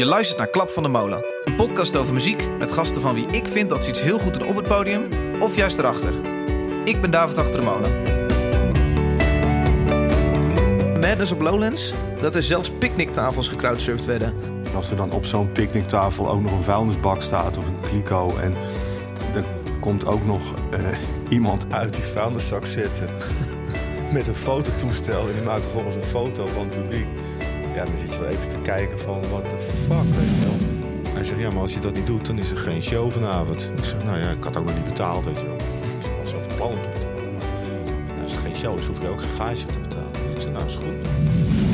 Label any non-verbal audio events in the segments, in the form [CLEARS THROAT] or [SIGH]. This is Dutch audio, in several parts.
Je luistert naar Klap van de Molen. Een podcast over muziek met gasten van wie ik vind dat ze iets heel goed doen op het podium of juist erachter. Ik ben David Achter de Molen. Madness op Lowlands, dat er zelfs picknicktafels gecrowdsurfd werden. Als er dan op zo'n picknicktafel ook nog een vuilnisbak staat of een kliko... en er komt ook nog eh, iemand uit die vuilniszak zitten [LAUGHS] met een fototoestel... en die maakt vervolgens een foto van het publiek. Ja, dan zit je wel even te kijken van, what the fuck, weet je wel. Hij zegt, ja, maar als je dat niet doet, dan is er geen show vanavond. Ik zeg, nou ja, ik had ook nog niet betaald, weet je wel. Ik was zo van plan om te betalen. Nou, als er geen show is, hoef je ook geen gage te betalen. Ik zeg, nou, is goed.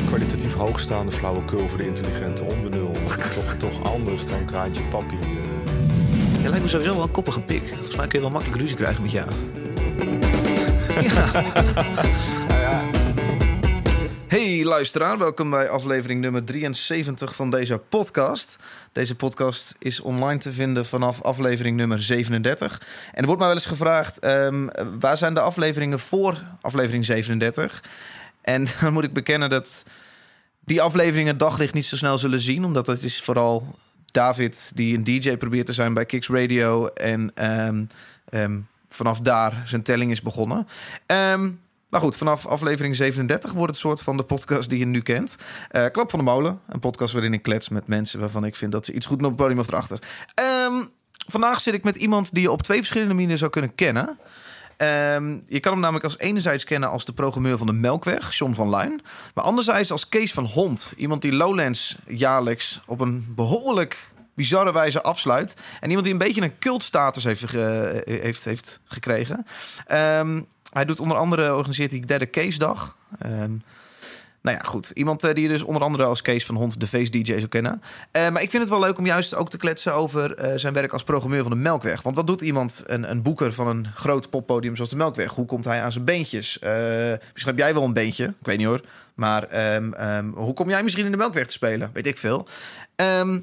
Kwalitatief hoogstaande flauwekul voor de intelligente onbenul. [LAUGHS] toch, toch anders dan kraantje papier. eh. Je lijkt me sowieso wel een koppige pik. Volgens mij kun je wel makkelijk ruzie krijgen met jou. [LAUGHS] ja. Luisteraar, welkom bij aflevering nummer 73 van deze podcast. Deze podcast is online te vinden vanaf aflevering nummer 37. En er wordt mij wel eens gevraagd, ehm, waar zijn de afleveringen voor aflevering 37? En [LAUGHS] dan moet ik bekennen dat die afleveringen daglicht niet zo snel zullen zien. Omdat het is vooral David die een DJ probeert te zijn bij Kicks Radio. En ehm, ehm, vanaf daar zijn telling is begonnen. Ehm, maar goed, vanaf aflevering 37 wordt het soort van de podcast die je nu kent. Eh, Klap van de Molen, een podcast waarin ik klets met mensen waarvan ik vind dat ze iets goed doen op het podium of erachter. Ehm, vandaag zit ik met iemand die je op twee verschillende manieren zou kunnen kennen. Ehm, je kan hem namelijk als enerzijds kennen als de programmeur van de Melkweg, John van Luin. Maar anderzijds als Kees van Hond. Iemand die Lowlands jaarlijks op een behoorlijk bizarre wijze afsluit. En iemand die een beetje een cultstatus heeft, ge- heeft, heeft gekregen. Ehm, hij doet onder andere, organiseert hij derde Keesdag. Ehm nou ja, goed. Iemand eh, die je dus onder andere als Kees van Hond de Face DJ zou kennen. Eh, maar ik vind het wel leuk om juist ook te kletsen over eh, zijn werk als programmeur van de Melkweg. Want wat doet iemand, een, een boeker van een groot poppodium zoals de Melkweg? Hoe komt hij aan zijn beentjes? Eh, misschien heb jij wel een beentje, ik weet niet hoor. Maar ehm, ehm, hoe kom jij misschien in de Melkweg te spelen? Weet ik veel. Ehm,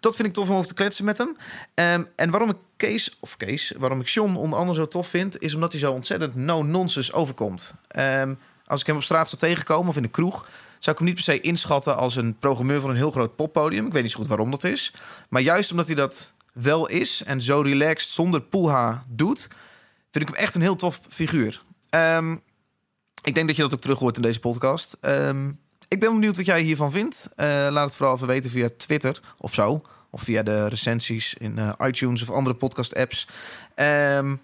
dat vind ik tof om over te kletsen met hem. Ehm, en waarom ik Kees, of Kees, waarom ik John onder andere zo tof vind... is omdat hij zo ontzettend no-nonsense overkomt. Ehm, als ik hem op straat zou tegenkomen of in de kroeg... zou ik hem niet per se inschatten als een programmeur van een heel groot poppodium. Ik weet niet zo goed waarom dat is. Maar juist omdat hij dat wel is en zo relaxed zonder poeha doet... vind ik hem echt een heel tof figuur. Ehm, ik denk dat je dat ook terug hoort in deze podcast. Ehm, ik ben benieuwd wat jij hiervan vindt. Eh, laat het vooral even weten via Twitter of zo. Of via de recensies in eh, iTunes of andere podcast-apps. Ehm,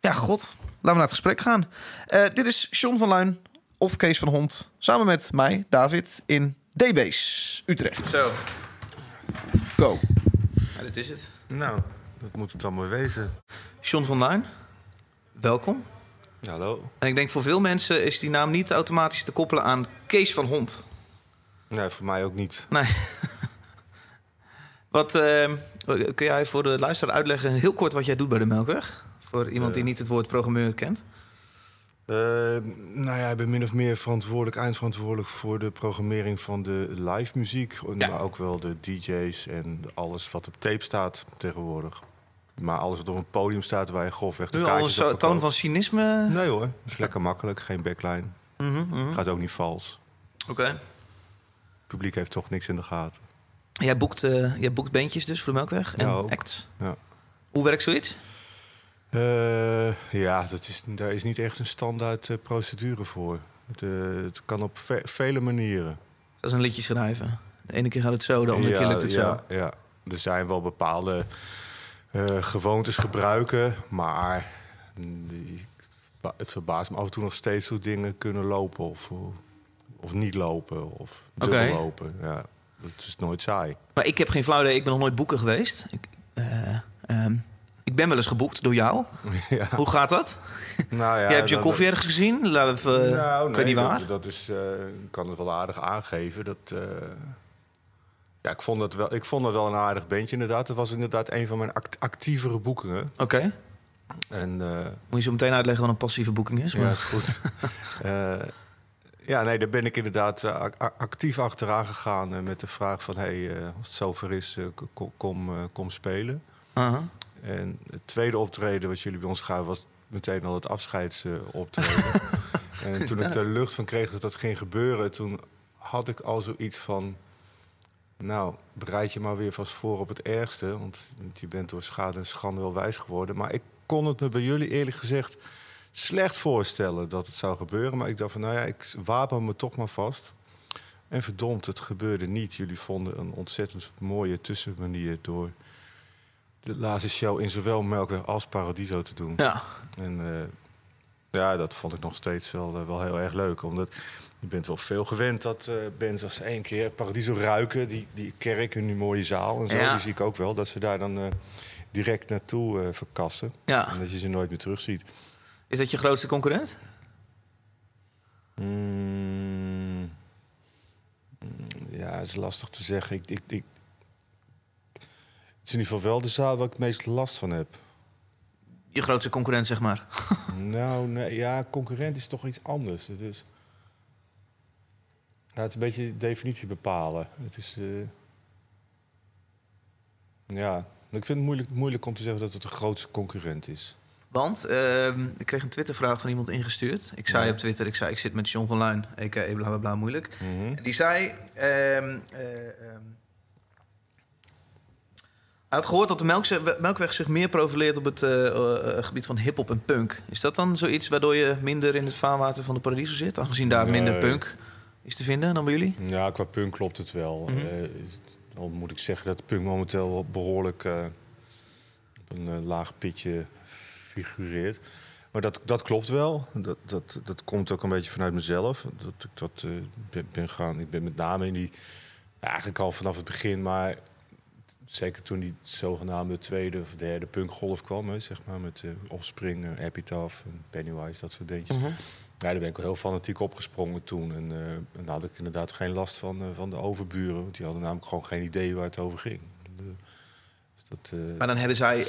ja, god. Laten we naar het gesprek gaan. Eh, dit is John van Luin of Kees van Hond. Samen met mij, David, in D-Base, Utrecht. Zo, Go. ja, dit is het. Nou, dat moet het allemaal wezen. John van Luin, welkom. Hallo. En ik denk voor veel mensen is die naam niet automatisch te koppelen aan Kees van Hond. Nee, voor mij ook niet. Nee. [LAUGHS] Wat eh, kun jij voor de luisteraar uitleggen, heel kort, wat jij doet bij de Melkweg? Voor iemand die Eh. niet het woord programmeur kent. Eh, nou ja, ik ben min of meer verantwoordelijk, eindverantwoordelijk voor de programmering van de live muziek. Ja. Maar ook wel de DJ's en alles wat op tape staat tegenwoordig. Maar alles wat op een podium staat waar je grofweg de Nu al een toon van cynisme. Nee hoor, dat is lekker makkelijk. Geen backline. Mhm. Gaat ook niet vals. Oké. Het publiek heeft toch niks in de gaten. Jij, boekt, eh, jij boekt bandjes dus voor de Melkweg en Ja, acts. Ja. Hoe werkt zoiets? Eh, ja, dat is, daar is niet echt een standaard eh, procedure voor. Het, het kan op ve- vele manieren. Dat is een liedje schrijven. De ene keer gaat het zo, de andere keer lukt het ja, zo. Ja, er zijn wel bepaalde gewoontes gebruiken, maar het verbaast me af en toe nog steeds hoe dingen kunnen lopen of, of niet lopen of dubbel lopen. Ja, dat is nooit saai. Maar ik heb geen flauw idee, ik ben nog nooit boeken geweest. Ik, eh, ehm, ik ben wel eens geboekt door jou. [LAUGHS] ja. Hoe gaat dat? Nou ja, Jij hebt je koffie ergens gezien? Laten we even, nou, ik weet niet waar. Dat, is, eh, ik kan het wel aardig aangeven. Dat, eh, ja, ik, vond dat wel, ik vond dat wel een aardig bandje inderdaad. Het was inderdaad een van mijn act- actievere boekingen. Oké. En, Moet je zo meteen uitleggen wat een passieve boeking is? Ja, maar- is goed. [LAUGHS] ja, nee, daar ben ik inderdaad eh, ac- ac- actief achteraan gegaan eh, met de vraag van... hey, eh, als het zover is, kom, kom, spelen. Aha. En het tweede optreden wat jullie bij ons gaven... was meteen al het afscheidsoptreden. [LAUGHS] en toen ik de lucht van kreeg dat dat ging gebeuren... toen had ik al zoiets van... nou, bereid je maar weer vast voor op het ergste. Want je bent door schade en schande wel wijs geworden. Maar ik kon het me bij jullie eerlijk gezegd slecht voorstellen dat het zou gebeuren. Maar ik dacht van, nou ja, ik wapen me toch maar vast. En verdomd, het gebeurde niet. Jullie vonden een ontzettend mooie tussenmanier door de laatste show in zowel Melkweg als Paradiso te doen. Ja. En uh, ja, dat vond ik nog steeds wel, uh, wel heel erg leuk. Omdat je bent wel veel gewend dat uh, bands als één keer Paradiso ruiken. Die, die kerk en die mooie zaal en zo. Ja. Die zie ik ook wel. Dat ze daar dan direct naartoe verkassen. Ja. En dat je ze nooit meer terugziet. Is dat je grootste concurrent? Mm, ja, het is lastig te zeggen. Ik, ik, ik, het is in ieder geval wel de zaal waar ik het meest last van heb. Je grootste concurrent, zeg maar. [LAUGHS] nou, nee, ja, concurrent is toch iets anders. Het is, nou, het is een beetje de definitie bepalen. Het is, uh, ja, ik vind het moeilijk, moeilijk om te zeggen dat het de grootste concurrent is. Want uh, ik kreeg een Twittervraag van iemand ingestuurd. Ik zei Ja. op Twitter, ik zei, ik zit met John van Luin, a.k.a. bla bla bla moeilijk. Mhm. Die zei... ehm, eh, ehm, hij had gehoord dat de Melkweg zich meer profileert op het eh, eh, gebied van hip-hop en punk. Is dat dan zoiets waardoor je minder in het vaarwater van de Paradiso zit? Aangezien daar minder punk is te vinden dan bij jullie? Ja, qua punk klopt het wel. Eh, al moet ik zeggen dat punk momenteel behoorlijk eh, op een laag pitje figureert. Maar dat, dat klopt wel. Dat, dat, dat komt ook een beetje vanuit mezelf. Dat ik dat eh, ben, ben gaan. Ik ben met name in die. eigenlijk al vanaf het begin, maar zeker toen die zogenaamde tweede of derde punkgolf kwam, hè, zeg maar, met eh Offspring, eh, Epitaph en Pennywise, dat soort dingetjes. Mhm. Ja, daar ben ik wel heel fanatiek opgesprongen toen. En, eh, en daar had ik inderdaad geen last van, van de overburen. Want die hadden namelijk gewoon geen idee waar het over ging. De- dus dat, eh, Maar dan hebben zij,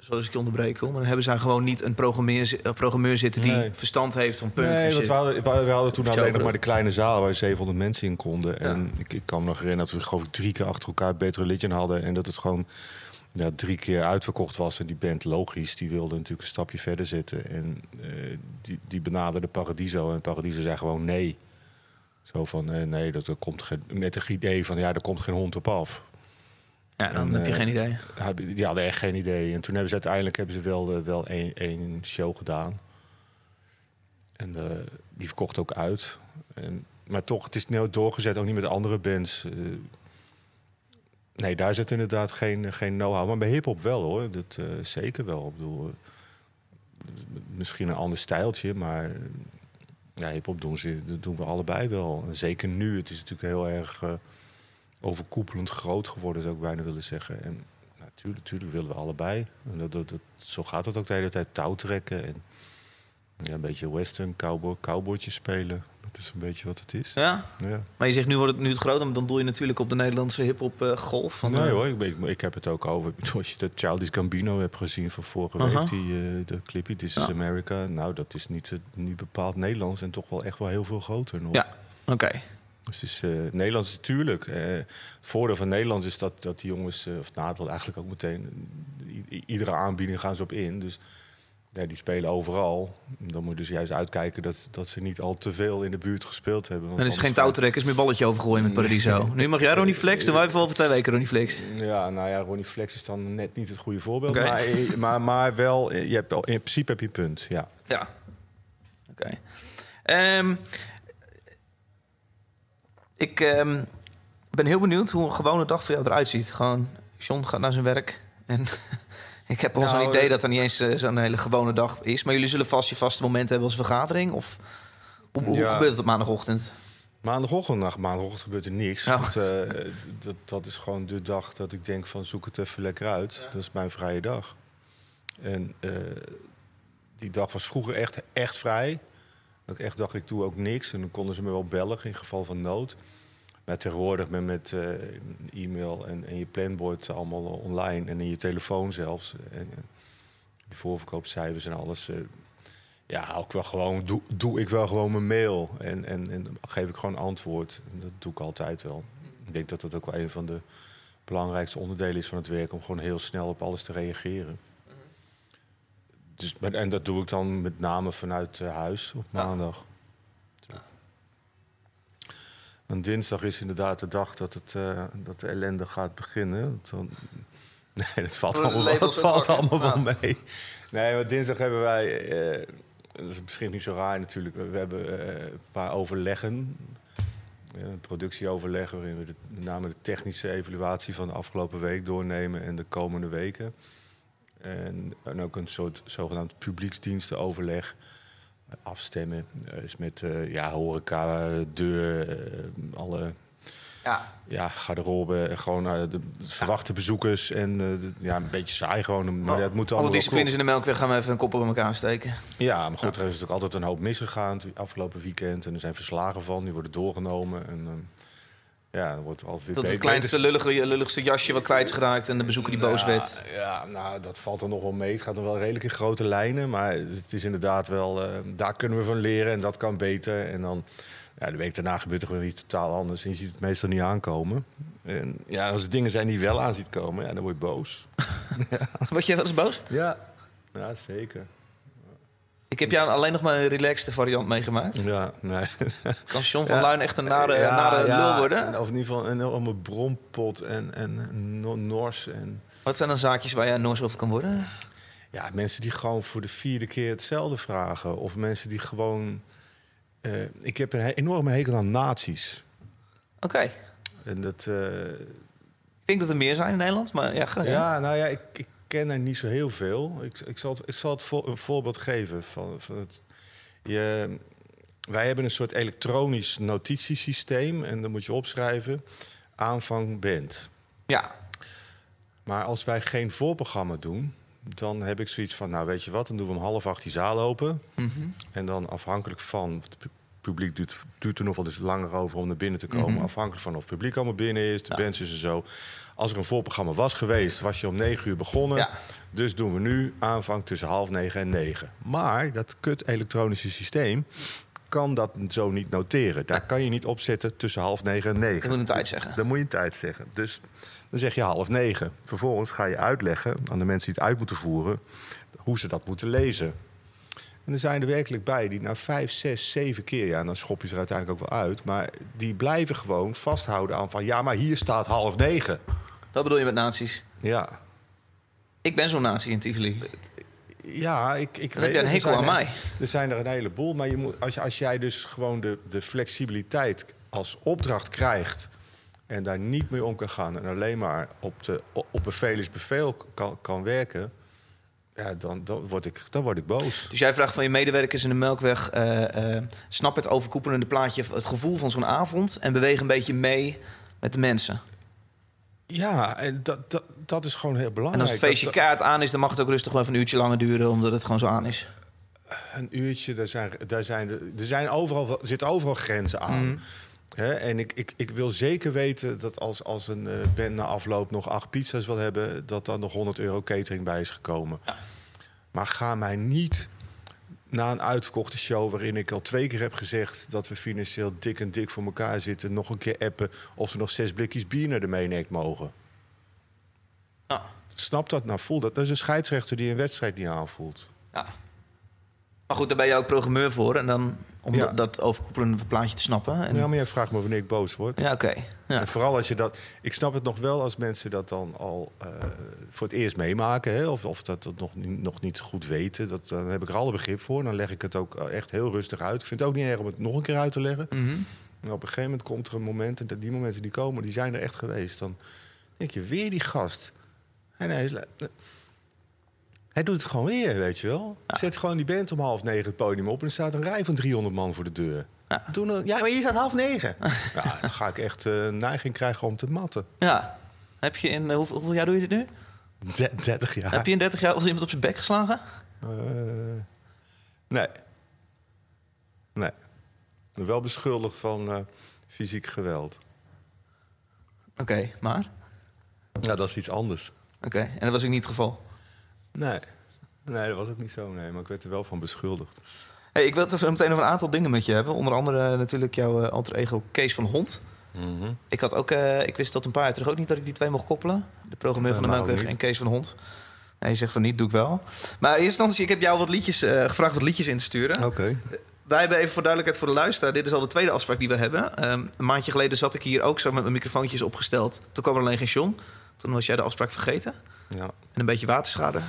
zoals ik je onderbreek, maar dan hebben zij gewoon niet een programmeur, programmeur zitten die Nee. verstand heeft van punk. en nee, want we hadden, we, hadden toen alleen nog maar de kleine zaal waar 700 mensen in konden. En ik, ik kan me nog herinneren dat we geloof ik drie keer achter elkaar Better Religion hadden. En dat het gewoon ja, drie keer uitverkocht was. En die band, logisch, die wilde natuurlijk een stapje verder zetten. En eh, die, die benaderde Paradiso. En Paradiso zei gewoon nee. Zo van, eh, nee, dat, er komt geen, met het idee van, ja, er komt geen hond op af. Ja, dan en, heb je eh, geen idee. Ja, Die hadden echt geen idee. En toen hebben ze uiteindelijk hebben ze wel, eh, wel één, één show gedaan. En eh, die verkocht ook uit. En, maar toch, het is nooit doorgezet, ook niet met andere bands. Nee, daar zit inderdaad geen, geen know-how. Maar bij hip-hop wel hoor. Dat zeker wel. Ik bedoel, misschien een ander stijltje, maar ja, hip-hop doen, ze, dat doen we allebei wel. En zeker nu, het is natuurlijk heel erg overkoepelend groot geworden, zou ik bijna willen zeggen. En natuurlijk, natuurlijk willen we allebei. En dat, dat, dat- zo gaat het ook de hele tijd touw trekken. En ja, een beetje western, cowboy, cowboytjes spelen. Dat is een beetje wat het is. Ja? Ja. Maar je zegt nu wordt het nu het groter, maar dan doe je natuurlijk op de Nederlandse hip-hop eh, golf. Van, nee eh, hoor, ik, ik, ik heb het ook over. Als je de Childish Gambino hebt gezien van vorige week, die, eh, de clipje This is. America. Nou, dat is niet, niet bepaald Nederlands en toch wel echt wel heel veel groter nog. Ja, oké. Dus het eh, Nederlands natuurlijk. Eh, het voordeel van Nederlands is dat, dat die jongens, eh, of nadeel eigenlijk ook meteen, iedere aanbieding gaan ze op in. Dus ja, die spelen overal. Dan moet je dus juist uitkijken dat, dat ze niet al te veel in de buurt gespeeld hebben. want Dan is er geen touwtrekkers meer balletje overgooien met Paradiso. [LAUGHS] Nu mag jij Ronnie Flex, doen wij even over twee weken Ronnie Flex. Ja, nou ja, Ronnie Flex is dan net niet het goede voorbeeld. Maar, eh, maar, maar wel, eh, je hebt, in principe heb je punt, ja. Ja. Oké. Ehm, ik ehm, ben heel benieuwd hoe een gewone dag voor jou eruit ziet. Gewoon, John gaat naar zijn werk. En [LAUGHS] ik heb al zo'n Nou, idee eh, dat er niet eens eh, zo'n hele gewone dag is. Maar jullie zullen vast je vaste momenten hebben als vergadering? Of hoe, hoe Ja. gebeurt het op maandagochtend? Maandagochtend, nou, maandagochtend gebeurt er niks. Oh. Want, eh, dat, dat is gewoon de dag dat ik denk van zoek het even lekker uit. Dat is mijn vrije dag. En die dag was vroeger echt, echt vrij. Ik echt dacht, ik doe ook niks. En dan konden ze me wel bellen in geval van nood. Maar tegenwoordig met, met eh, e-mail en, en je planbord allemaal online. En in je telefoon zelfs. En, voorverkoopcijfers en alles. eh, ja, ook wel gewoon, doe, doe ik wel gewoon mijn mail. En, en, en geef ik gewoon antwoord. Dat doe ik altijd wel. Ik denk dat dat ook wel een van de belangrijkste onderdelen is van het werk. Om gewoon heel snel op alles te reageren. Dus, en dat doe ik dan met name vanuit eh, huis op Ja. maandag. En dinsdag is inderdaad de dag dat, het, eh, dat de ellende gaat beginnen. Dan- [LAUGHS] nee, dat valt Oh, allemaal, wel- labels dat ook valt pakken. allemaal wel Ja. mee. Nee, maar dinsdag hebben wij... eh, dat is misschien niet zo raar natuurlijk. We hebben een paar overleggen. Een productieoverleg waarin we de, met name de technische evaluatie van de afgelopen week doornemen en de komende weken. En, en ook een soort zogenaamd publieksdienstenoverleg. Afstemmen eh, is met eh, ja, horeca, deur, eh, alle Ja, ja, garderobe, gewoon de, verwachte bezoekers. En de- ja, een beetje saai gewoon. Maar dat moet alle disciplines in de melkweg gaan we even een koppel bij elkaar steken. ja, maar goed, er is natuurlijk altijd een hoop misgegaan het afgelopen weekend. En er zijn verslagen van, die worden doorgenomen. En ja, dan wordt weer Dat het kleinste lullige, lulligste jasje wat kwijt is geraakt en de bezoeker die boos Ja, werd. Ja, nou, dat valt er nog wel mee. Het gaat nog wel redelijk in grote lijnen. Maar het is inderdaad wel, eh, daar kunnen we van leren en dat kan beter. En dan, ja, de week daarna gebeurt er gewoon iets totaal anders. En je ziet het meestal niet aankomen. En ja, als er dingen zijn die je wel aan ziet komen, ja, dan word je boos. [LAUGHS] Word je wel eens boos? Ja, ja zeker. Ik heb jou alleen nog maar een relaxte variant meegemaakt. Ja, nee. [LAUGHS] Kan John van Ja. Luin echt een nare, Ja, nare ja, lul worden? Of in ieder geval een enorme brompot en, en no- nors. En, Wat zijn dan zaakjes waar jij nors over kan worden? ja, mensen die gewoon voor de vierde keer hetzelfde vragen. Of mensen die gewoon... eh, ik heb een enorme hekel aan nazi's. Oké. En dat... eh, Ik denk dat er meer zijn in Nederland, maar ja, ga ja, nou ja, ik, ik ken er niet zo heel veel. Ik, ik zal het, ik zal het voor, een voorbeeld geven van, van het... Je, wij hebben een soort elektronisch notitiesysteem. En dan moet je opschrijven... aanvang band. Ja, Maar als wij geen voorprogramma doen, dan heb ik zoiets van, nou weet je wat, dan doen we om half acht die zaal open. Mhm. En dan afhankelijk van, publiek duurt, duurt er nog wel eens langer over om naar binnen te komen. Mhm. Afhankelijk van of het publiek allemaal binnen is, de Ja. bands is er zo. Als er een voorprogramma was geweest, was je om negen uur begonnen. Ja. Dus doen we nu aanvang tussen half negen en negen. Maar dat kut elektronische systeem kan dat zo niet noteren. Daar kan je niet opzetten tussen half negen en negen. ik moet een tijd zeggen. Dan moet je een tijd zeggen. Dus dan zeg je half negen. Vervolgens ga je uitleggen aan de mensen die het uit moeten voeren... hoe ze dat moeten lezen. En er zijn er werkelijk bij die na vijf, zes, zeven keer... ja, dan schop je ze er uiteindelijk ook wel uit... maar die blijven gewoon vasthouden aan van... ja, maar hier staat half negen. Wat bedoel je met nazi's? Ja, Ik ben zo'n nazi in Tivoli. ja ik, ik Dan heb een hekel aan mij. Er zijn er een heleboel, maar je moet, als, als jij dus gewoon de, de flexibiliteit als opdracht krijgt... en daar niet mee om kan gaan en alleen maar op, de, op bevel is bevel kan, kan werken... Ja, dan, dan, word ik, dan word ik boos. Dus jij vraagt van je medewerkers in de Melkweg... eh, eh, snap het overkoepelende plaatje, het gevoel van zo'n avond... en beweeg een beetje mee met de mensen. Ja, en dat, dat, dat is gewoon heel En belangrijk. als het feestje Dat- kaart aan is... dan mag het ook rustig wel even een uurtje langer duren... omdat het gewoon zo aan is. een uurtje, daar zijn, daar zijn, er zijn overal, er zitten overal grenzen aan. Mhm. Hè, en ik, ik, ik wil zeker weten dat als, als een eh band na afloop nog acht pizza's wil hebben, dat dan nog 100 euro catering bij is gekomen. Ja. Maar ga mij niet na een uitverkochte show waarin ik al twee keer heb gezegd dat we financieel dik en dik voor elkaar zitten, nog een keer appen of er nog zes blikjes bier naar de meeneek mogen. Ja. Snap dat nou? Voel dat. Dat is een scheidsrechter die een wedstrijd niet aanvoelt. ja. Maar goed, daar ben je ook programmeur voor. En dan om Ja. dat, dat overkoepelende plaatje te snappen. En, Ja, maar jij vraagt me wanneer ik boos word. ja, oké. Ja. En vooral als je dat. Ik snap het nog wel als mensen dat dan al eh, voor het eerst meemaken. Hè, of, of dat, dat nog, niet- nog niet goed weten. Dat, dan heb ik er alle begrip voor. Dan leg ik het ook echt heel rustig uit. Ik vind het ook niet erg om het nog een keer uit te leggen. Mhm. Maar op een gegeven moment komt er een moment. En dat- die momenten die komen, die zijn er echt geweest. Dan denk je, weer die gast. En hij, is, hij doet het gewoon weer, weet je wel. Zet gewoon die band om half negen het podium op... en er staat een rij van 300 man voor de deur. Ja. Nou- ja, maar hier staat half negen. [LAUGHS] ja, dan ga ik echt eh, neiging krijgen om te matten. ja. Heb je in... eh, hoeveel, hoeveel jaar doe je dit nu? De- 30 jaar. Heb je in 30 jaar als iemand op zijn bek geslagen? Eh, nee. Nee. Wel beschuldigd van fysiek geweld. Oké, maar? Ja, dat is iets anders. Oké, en dat was ook niet het geval. Nee. Nee, dat was ook niet zo, nee. Maar ik werd er wel van beschuldigd. Hey, ik wil het zo meteen over een aantal dingen met je hebben. Onder andere natuurlijk jouw eh, alter ego Kees van Hond. Mhm. Ik, had ook, eh, ik wist tot een paar jaar terug ook niet dat ik die twee mocht koppelen. De programmeur van de Eh, Melkweg en Kees van Hond. Nee, je zegt van niet, doe ik wel. Maar in eerste instantie, ik heb jou wat liedjes, eh, gevraagd wat liedjes in te sturen. Oké. Wij hebben even voor duidelijkheid voor de luisteraar. Dit is al de tweede afspraak die we hebben. Ehm, een maandje geleden zat ik hier ook zo met mijn microfoontjes opgesteld. Toen kwam er alleen geen John. Toen was jij de afspraak vergeten. Ja, En een beetje waterschade. [LAUGHS]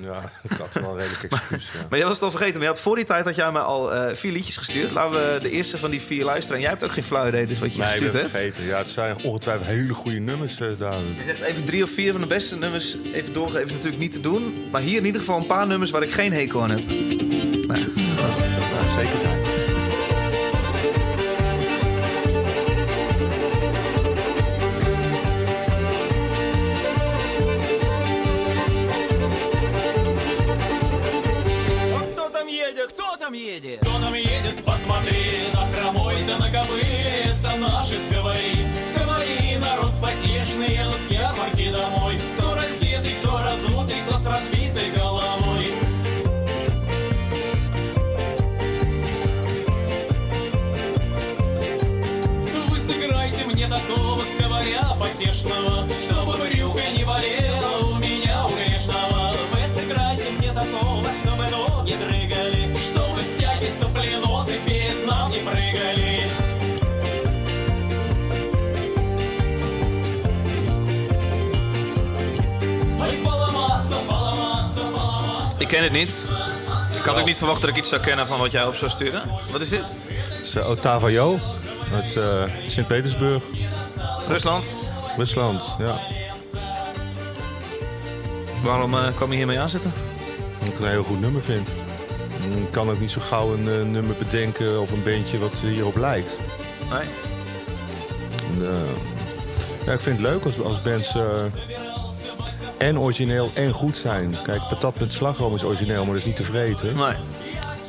ja ik had wel een redelijk excuus. Ja. Maar jij was het al vergeten. Maar je had voor die tijd had jij me al eh, vier liedjes gestuurd. Laten we de eerste van die vier luisteren. En jij hebt ook geen flauw idee dus wat je Nee, ik gestuurd hebt. vergeten. Ja, het zijn ongetwijfeld hele goede nummers, eh David. Je zegt even drie of vier van de beste nummers even doorgeven. Is natuurlijk niet te doen. Maar hier in ieder geval een paar nummers waar ik geen hekel aan heb. Nou, Dat zou zeker zijn. потешного, чтобы брюка не болела у меня у грешного. Вы сыграйте мне такого, чтобы ноги дрыгали, чтобы всякий сопленосый перед нам не прыгали. Ой, поломаться, поломаться, поломаться. ik ken het niet. Ik had ook niet verwacht dat ik iets zou kennen van wat jij op zou sturen. Wat is dit? Het is uh, Otavio uit eh, Sint-Petersburg, Rusland. Rusland. Ja. Waarom eh, kwam je hiermee aanzetten? Dat ik het een heel goed nummer vind. Ik kan ook niet zo gauw een eh, nummer bedenken of een bandje wat hierop lijkt. Nee. En, eh, ja, ik vind het leuk als, als bands en origineel en goed zijn. Kijk, patat met slagroom is origineel, maar dat is niet te vreten. Nee.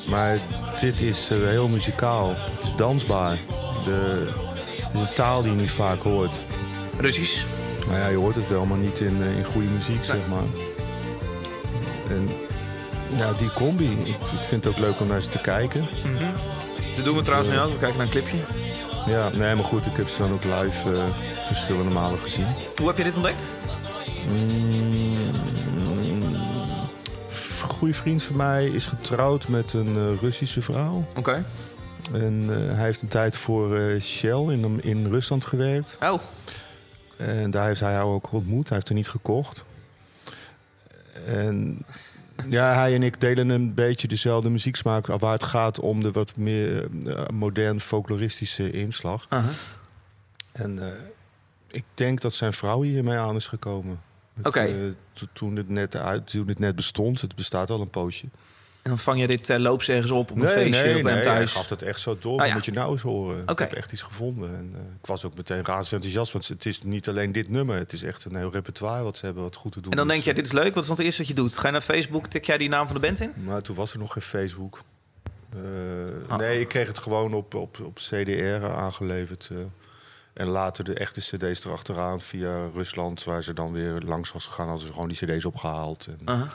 Maar dit is heel muzikaal. Het is dansbaar. De, het is een taal die je niet vaak hoort. Russisch. Nou ja, je hoort het wel, maar niet in, eh, in goede muziek, zeg maar. En ja, die combi. Ik, ik vind het ook leuk om naar ze te kijken. Dat doen we trouwens nu ook. We kijken naar een clipje. Ja, nee, maar goed, ik heb ze dan ook live eh, verschillende malen gezien. Hoe heb je dit ontdekt? Een goede vriend van mij is getrouwd met een eh, Russische vrouw. Oké. En hij heeft een tijd voor Shell in, in Rusland gewerkt. Oh. En daar heeft hij haar ook ontmoet. Hij heeft er niet gekocht. En ja, hij en ik delen een beetje dezelfde muzieksmaak... waar het gaat om de wat meer eh, modern folkloristische inslag. En eh, ik denk dat zijn vrouw hiermee aan is gekomen. Oké. eh, to- toen, het net uit, toen het net bestond, het bestaat al een poosje. En dan vang je dit terloops ergens op op een feestje of bij thuis. gaf het echt zo door. Ja. moet je nou eens horen. Ik heb echt iets gevonden. En, eh, ik was ook meteen razend enthousiast. Want het is niet alleen dit nummer. Het is echt een heel repertoire wat ze hebben wat goed te doen. En dan is. denk je, dit is leuk. Wat is dan het eerste wat je doet? Ga je naar Facebook, tik jij die naam van de band in? Maar toen was er nog geen Facebook. Eh, Ah. Nee, ik kreeg het gewoon op, op, op CDR aangeleverd. eh. en later de echte cd's erachteraan via Rusland... waar ze dan weer langs was gegaan. Hadden ze gewoon die cd's opgehaald. En.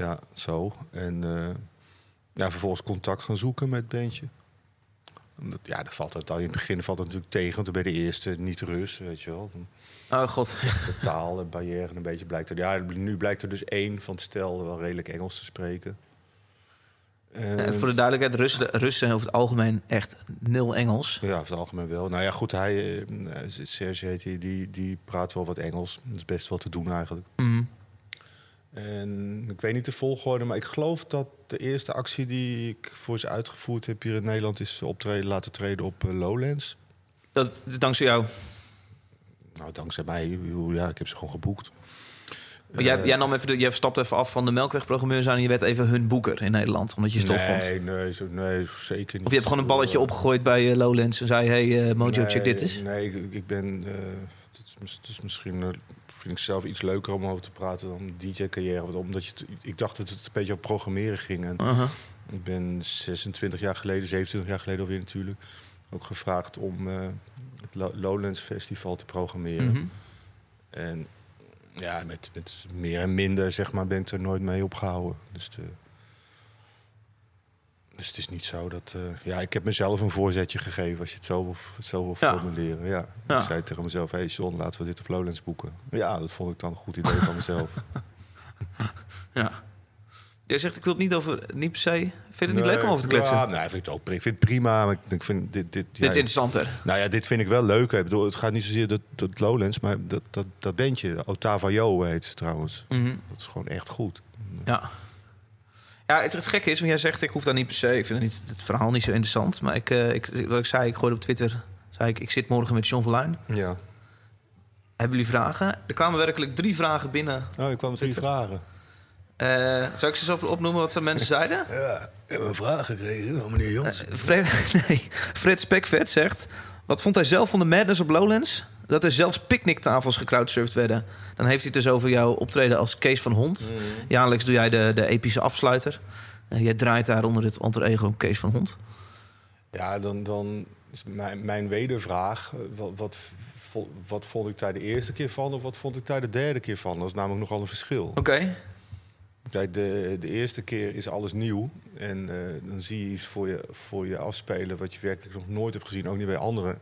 Ja, zo. En eh, ja, vervolgens contact gaan zoeken met het bandje. En dat- Ja, dat valt het al in het begin valt het natuurlijk tegen. Want dan ben je de eerste niet Rus, weet je wel. Oh god. [LAUGHS] De taal, de barrière een beetje blijkt er. Ja, nu blijkt er dus één van het stel wel redelijk Engels te spreken. En, En voor de duidelijkheid, Russen, Russen over het algemeen echt nul Engels. Ja, over het algemeen wel. Nou ja, goed, hij, eh, Serge heet hij, die, die praat wel wat Engels. Dat is best wel te doen eigenlijk. Mhm. En ik weet niet de volgorde, maar ik geloof dat de eerste actie die ik voor ze uitgevoerd heb hier in Nederland is optreden, laten treden op eh, Lowlands. Dat is dankzij jou. Nou, dankzij mij, ja, ik heb ze gewoon geboekt. Maar jij, Eh, jij, nam even de, jij stapte even af van de melkwegprogrammeurs aan... en je werd even hun boeker in Nederland, omdat je het tof vond. nee, nee, zo, nee, zeker niet. Of je hebt gewoon een balletje Eh, opgegooid bij Lowlands... en zei, hey eh, Mojo, nee, check dit eens. Nee, ik, ik ben. Het, is, misschien. eh, vind ik zelf iets leuker om over te praten dan DJ-carrière. Omdat je, ik dacht dat het een beetje over programmeren ging. En. Ik ben 26 jaar geleden, 27 jaar geleden alweer natuurlijk, ook gevraagd om eh, het Lo- Lowlands Festival te programmeren. Mhm. En ja, met, met meer en minder zeg maar, ben ik er nooit mee opgehouden. Dus, de, dus het is niet zo dat... eh, ja, ik heb mezelf een voorzetje gegeven, als je het zo wil, zo wil Ja. formuleren. Ja. Ja. Ik zei tegen mezelf, hey John, laten we dit op Lowlands boeken. Ja, dat vond ik dan een goed idee van mezelf. [LAUGHS] Ja. Jij zegt, ik wil het niet over... Niet per se... Vind je het niet leuk om over te kletsen? Ja, nee, ik vind het ook, ik vind het prima. Maar ik- vind dit, dit, ja, Dit is interessanter. Nou ja, dit vind ik wel leuk. Ik bedoel, het gaat niet zozeer dat, dat Lowlands, maar dat, dat, dat bandje, Otava Yo heet ze trouwens. Mhm. Dat is gewoon echt goed. Ja. Ja, het, het gekke is, want jij zegt, ik hoef daar niet per se... Ik vind het, niet, het verhaal niet zo interessant. Maar ik, eh, ik, wat ik zei, ik gooide op Twitter... Zei ik, ik zit morgen met John Verluin. Ja. Hebben jullie vragen? Er kwamen werkelijk drie vragen binnen. Oh, ik kwam drie vragen. Eh zou ik ze op, opnoemen wat de mensen [LAUGHS] zeiden? Ja, ik heb een vraag gekregen van meneer Jans. Fred, [LAUGHS] nee, Fred Spekvet zegt... Wat vond hij zelf van de madness op Lowlands? Dat er zelfs picknicktafels gecrowdsurfd werden. Dan heeft hij het dus over jouw optreden als Kees van Hond. Jaarlijks doe jij de, de epische afsluiter. Eh, jij draait daar onder het alter ego Kees van Hond. Ja, dan, dan is mijn, mijn wedervraag. eh, Wat, wat vond ik daar de eerste keer van of wat vond ik daar de derde keer van? Dat is namelijk nogal een verschil. Oké. Kijk, de, de eerste keer is alles nieuw. En eh, dan zie je iets voor je, voor je afspelen wat je werkelijk nog nooit hebt gezien, ook niet bij anderen.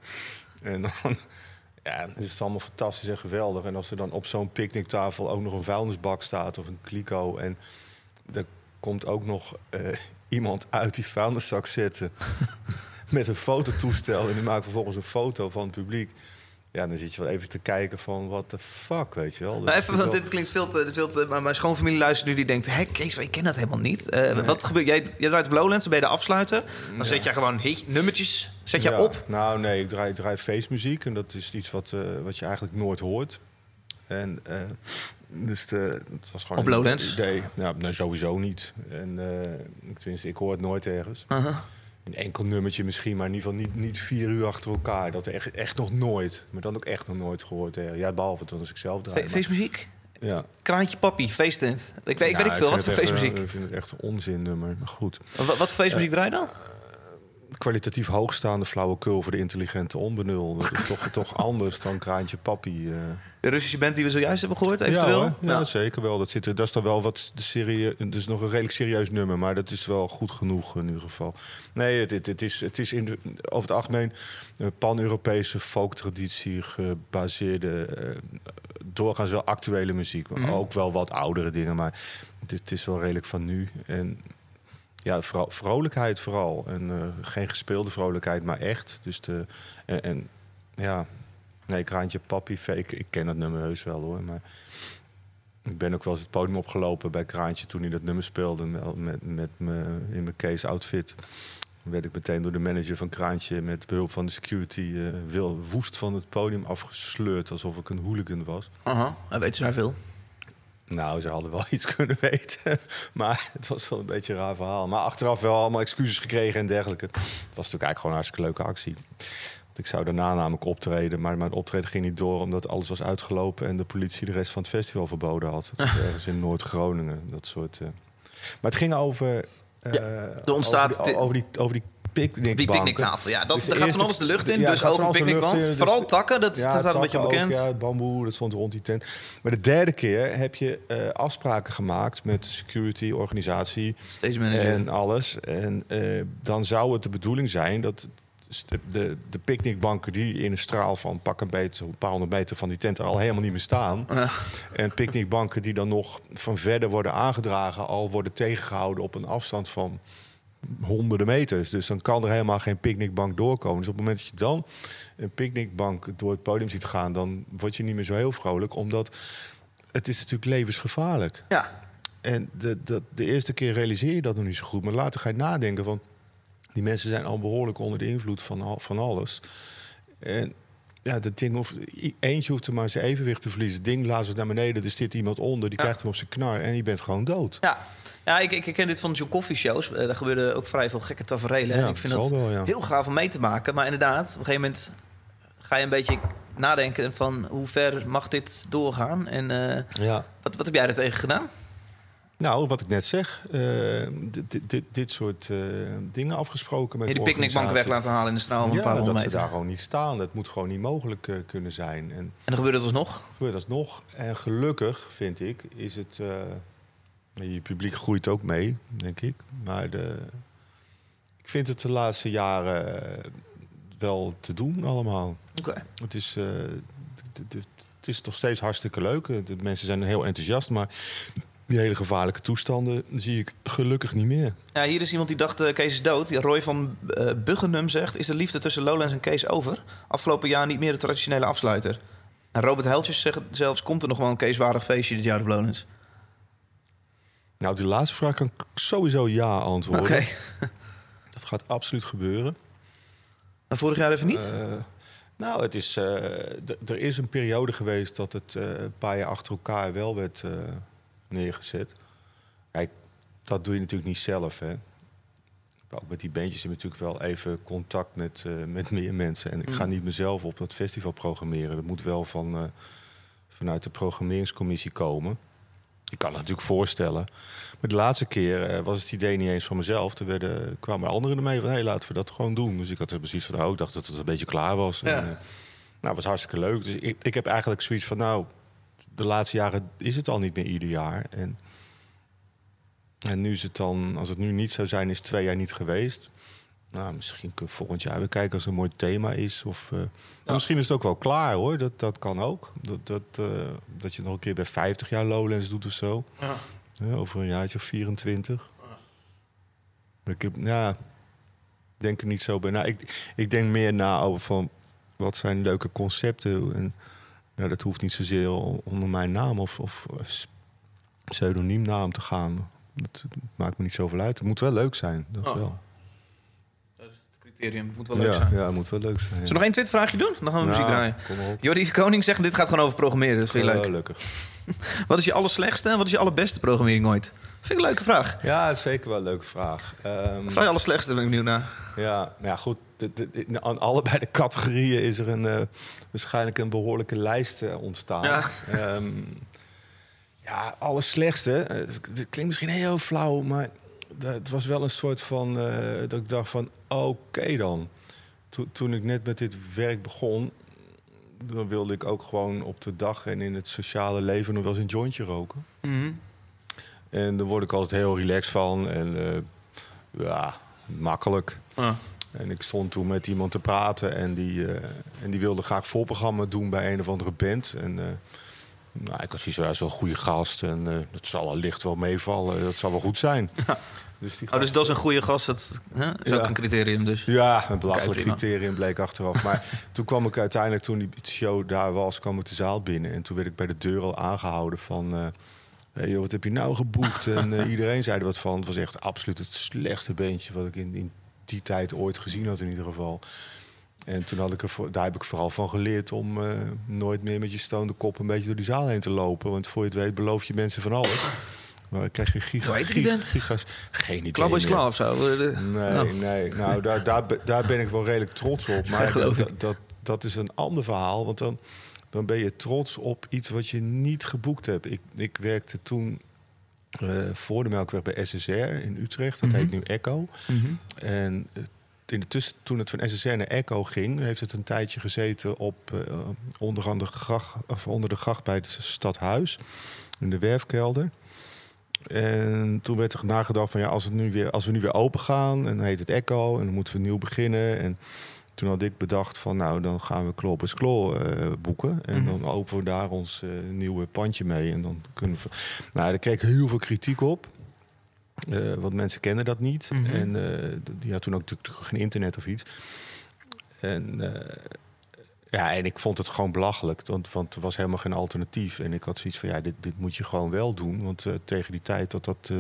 En dan ja, dan is het allemaal fantastisch en geweldig. En als er dan op zo'n picknicktafel ook nog een vuilnisbak staat of een kliko. En er komt ook nog eh, iemand uit die vuilniszak zetten [LAUGHS] met een fototoestel. En die maakt vervolgens een foto van het publiek. Ja, dan zit je wel even te kijken van, what the fuck, weet je wel. Maar even, want dit klinkt veel te... veel te maar mijn schoonfamilie luistert nu, die denkt... Hé, Kees, ik ken dat helemaal niet. Eh, Wat gebeurt? Jij, jij draait op Lowlands, dan ben je de afsluiter. Dan zet jij gewoon nummertjes zet je Ja, op. Nou, nee, ik draai, ik draai feestmuziek en dat is iets wat, eh, wat je eigenlijk nooit hoort. En eh, dus de, het was gewoon Op een Lowlands? nee, sowieso niet. En ik- tenminste, ik hoor het nooit ergens. Aha. Een enkel nummertje misschien, maar in ieder geval niet, niet vier uur achter elkaar. Dat echt, echt nog nooit. Maar dan ook echt nog nooit gehoord. ergens. Ja, behalve toen als ik zelf draai. Fe- maar- Feestmuziek? ja. Kraantje Papi, feesttent. Ik weet, ik weet ik veel. Wat voor echt, feestmuziek? eh, Ik vind het echt een onzinnummer, maar goed. Wat, wat voor feestmuziek draai je dan? Kwalitatief hoogstaande flauwekul voor de intelligente onbenul. Dat is toch, [LAUGHS] toch anders dan Kraantje Papi. eh. De Russische band die we zojuist hebben gehoord, eventueel? Ja, ja, zeker wel. Dat, zit er, dat is dan wel wat serieus. Is nog een redelijk serieus nummer, maar dat is wel goed genoeg in ieder geval. Nee, het, het, het is, het is in de, over het algemeen een pan-Europese folktraditie gebaseerde, eh, doorgaans wel actuele muziek. Maar Mhm. ook wel wat oudere dingen, maar het, is- het is wel redelijk van nu. En ja, vro- vrolijkheid vooral. En eh, geen gespeelde vrolijkheid, maar echt. Dus de, en, ja, nee, Kraantje Papi, fake. Ik ken dat nummer heus wel hoor. Maar ik ben ook wel eens het podium opgelopen bij Kraantje toen hij dat nummer speelde. Met, met, me in mijn case outfit. Werd ik meteen door de manager van Kraantje met behulp van de security eh, wil, woest van het podium afgesleurd. Alsof ik een hooligan was. Aha, hij weet ze daar veel. Nou, ze hadden wel [LAUGHS] iets kunnen weten. Maar het was wel een beetje een raar verhaal. Maar achteraf wel allemaal excuses gekregen en dergelijke. Het was natuurlijk eigenlijk gewoon een hartstikke leuke actie. Want ik zou daarna namelijk optreden. Maar mijn optreden ging niet door omdat alles was uitgelopen... en de politie de rest van het festival verboden had. Was [LAUGHS] ergens in Noord-Groningen. Dat soort... eh. Maar het ging over... er ontstaat over die, di- over die, over die picknickbanken. Die picknicktafel, ja. Dat, Dus daar gaat van alles de lucht in. Ja, dus het gaat ook een picknickband. in, dus Vooral takken, dat, dat staat een beetje onbekend. Ook, ja, bamboe, dat stond rond die tent. Maar de derde keer heb je eh, afspraken gemaakt met de security, organisatie manager. en alles. En eh, dan zou het de bedoeling zijn dat de, de, de picknickbanken die in een straal van pak een beter, een paar honderd meter van die tent er al helemaal niet meer staan. Ja. En picknickbanken die dan nog van verder worden aangedragen, al worden tegengehouden op een afstand van honderden meters. Dus dan kan er helemaal geen picknickbank doorkomen. Dus op het moment dat je dan een picknickbank door het podium ziet gaan, dan word je niet meer zo heel vrolijk, omdat het is natuurlijk levensgevaarlijk. ja. En de, de, de eerste keer realiseer je dat nog niet zo goed. Maar later ga je nadenken van... die mensen zijn al behoorlijk onder de invloed van, al- van alles. En ja, dat ding hoeft, eentje hoeft er maar zijn evenwicht te verliezen. Het ding laat naar beneden, er zit iemand onder... die Ja. krijgt hem op zijn knar en je bent gewoon dood. Ja, ja ik, ik ken dit van John Coffee shows. Eh, daar gebeurde ook vrij veel gekke tafereelen. Ja, en ik vind dat wel, ja. heel gaaf om mee te maken. Maar inderdaad, op een gegeven moment ga je een beetje nadenken van hoe ver mag dit doorgaan? En eh, Ja. wat, wat heb jij er tegen gedaan? Nou, wat ik net zeg, eh, dit, dit, dit, soort dingen afgesproken met Je die de picknickbank weg laten halen in de straal van een Ja, paar honderd ze meter. daar gewoon niet staan. Dat moet gewoon niet mogelijk kunnen zijn. En En dan gebeurde het alsnog. gebeurt alsnog. En gelukkig, vind ik, is het... je publiek groeit ook mee, denk ik. Maar de, ik vind het de laatste jaren eh, wel te doen allemaal. Oké. Het is, d- het is toch steeds hartstikke leuk. Eh, De mensen zijn heel enthousiast, maar die hele gevaarlijke toestanden zie ik gelukkig niet meer. Ja, hier is iemand die dacht, eh, Kees is dood. Roy van Buggenum zegt... is de liefde tussen Lowlands en Kees over? Afgelopen jaar niet meer de traditionele afsluiter. En Robert Heltjes zegt zelfs... komt er nog wel een Keeswaardig feestje dit jaar op Lowlands? Nou, die laatste vraag kan ik sowieso ja antwoorden. Oké. [LAUGHS] Dat gaat absoluut gebeuren. En vorig jaar even niet? Eh, nou, het is, eh, er is een periode geweest dat het eh, een paar jaar achter elkaar wel werd neergezet. Kijk, dat doe je natuurlijk niet zelf, hè. Ook met die bandjes heb je natuurlijk wel even contact met, met meer mensen. En ik ga niet mezelf op dat festival programmeren. Dat moet wel van, vanuit de programmeringscommissie komen. Ik kan het natuurlijk voorstellen. Maar de laatste keer eh, was het idee niet eens van mezelf. Er werden, kwamen anderen ermee van, hé, laten we dat gewoon doen. Dus ik had er precies van, oh, ik dacht dat het een beetje klaar was. Ja. En, eh, nou, was hartstikke leuk. Dus ik, ik heb eigenlijk zoiets van, nou, de laatste jaren is het al niet meer ieder jaar. En, en nu is het dan, als het nu niet zou zijn, is het twee jaar niet geweest. Nou, misschien kunnen we volgend jaar weer kijken als er een mooi thema is. Of, eh, misschien is het ook wel klaar hoor. Dat, dat kan ook. Dat, dat, eh, dat je nog een keer bij 50 jaar Lowlands doet of zo. Ja. Ja, over een jaartje of 24. Ik heb, ja, denk er niet zo bij na. Ik, ik denk meer na over van wat zijn leuke concepten. En ja, dat hoeft niet zozeer onder mijn naam of, of s- pseudoniemnaam te gaan. Dat, maakt me niet zoveel uit. Het moet wel leuk zijn. Dat Oh, wel. Criterium. Het moet wel leuk ja, zijn. ja, het moet wel leuk zijn. Zullen we nog één Twitter-vraagje doen? Dan gaan we muziek Nou, draaien. Jordi Koning zegt, dit gaat gewoon over programmeren. Dat vind je leuk. Gelukkig. [LAUGHS] Wat is je allerslechtste en wat is je allerbeste programmering ooit? Dat vind ik een leuke vraag. Ja, zeker wel een leuke vraag. Ehm, Vooral je allerslechtste ben ik benieuwd naar. Ja, maar ja, goed. de- aan allebei de categorieën is er een, eh, waarschijnlijk een behoorlijke lijst eh, ontstaan. Ja. Ehm, ja, allerslechtste. eh, Het klinkt misschien heel flauw, maar het was wel een soort van... eh, dat ik dacht van, oké dan. To- toen ik net met dit werk begon... dan wilde ik ook gewoon op de dag en in het sociale leven... nog wel eens een jointje roken. En daar word ik altijd heel relaxed van. En eh, ja, makkelijk. Ah. En ik stond toen met iemand te praten en die, eh, en die wilde graag voorprogramma doen bij een of andere band. En nou, ik had zoiets hij is wel een goede gast en eh, dat zal allicht wel meevallen. Dat zal wel goed zijn. Dus die Oh, dus dat is een goede gast. Dat hè, is ook een criterium dus. ja, een belachelijk criterium bleek achteraf. Maar [LAUGHS] toen kwam ik uiteindelijk, toen die show daar was, kwam ik de zaal binnen. En toen werd ik bij de deur al aangehouden van... eh hey joh, wat heb je nou geboekt? En eh, [LAUGHS] iedereen zei er wat van. Het was echt absoluut het slechtste beentje wat ik in, in die tijd ooit gezien had in ieder geval. En toen had ik er, daar heb ik vooral van geleerd om eh, nooit meer met je stoonde kop een beetje door die zaal heen te lopen. Want voor je het weet beloof je mensen van alles. Maar dan krijg je giga, Hoe heet die band? gigas. Geen idee Klap is klaar of zo. Eh, Nee, Oh. nee. Nou, daar, daar, daar ben ik wel redelijk trots op. Maar geloof dat, dat, dat is een ander verhaal. Want dan, dan ben je trots op iets wat je niet geboekt hebt. Ik, ik werkte toen eh, voor de Melkweg bij SSR in Utrecht. Dat heet nu Echo. En eh, in de tussen, toen het van SSR naar Echo ging... heeft het een tijdje gezeten op, eh, onder, de gracht, of onder de gracht bij het stadhuis. In de werfkelder. En toen werd er nagedacht van ja, als, het nu weer, als we nu weer open gaan, en dan heet het Echo en dan moeten we nieuw beginnen. En toen had ik bedacht van nou, dan gaan we Klop is Klo eh, boeken. En dan openen we daar ons eh, nieuwe pandje mee. En dan kunnen we. Nou, daar kreeg ik heel veel kritiek op. Eh, want mensen kennen dat niet. En eh, die had toen ook natuurlijk geen internet of iets. En eh, ja, en ik vond het gewoon belachelijk, want, want er was helemaal geen alternatief. En ik had zoiets van, ja, dit, dit moet je gewoon wel doen. Want tegen die tijd dat, dat,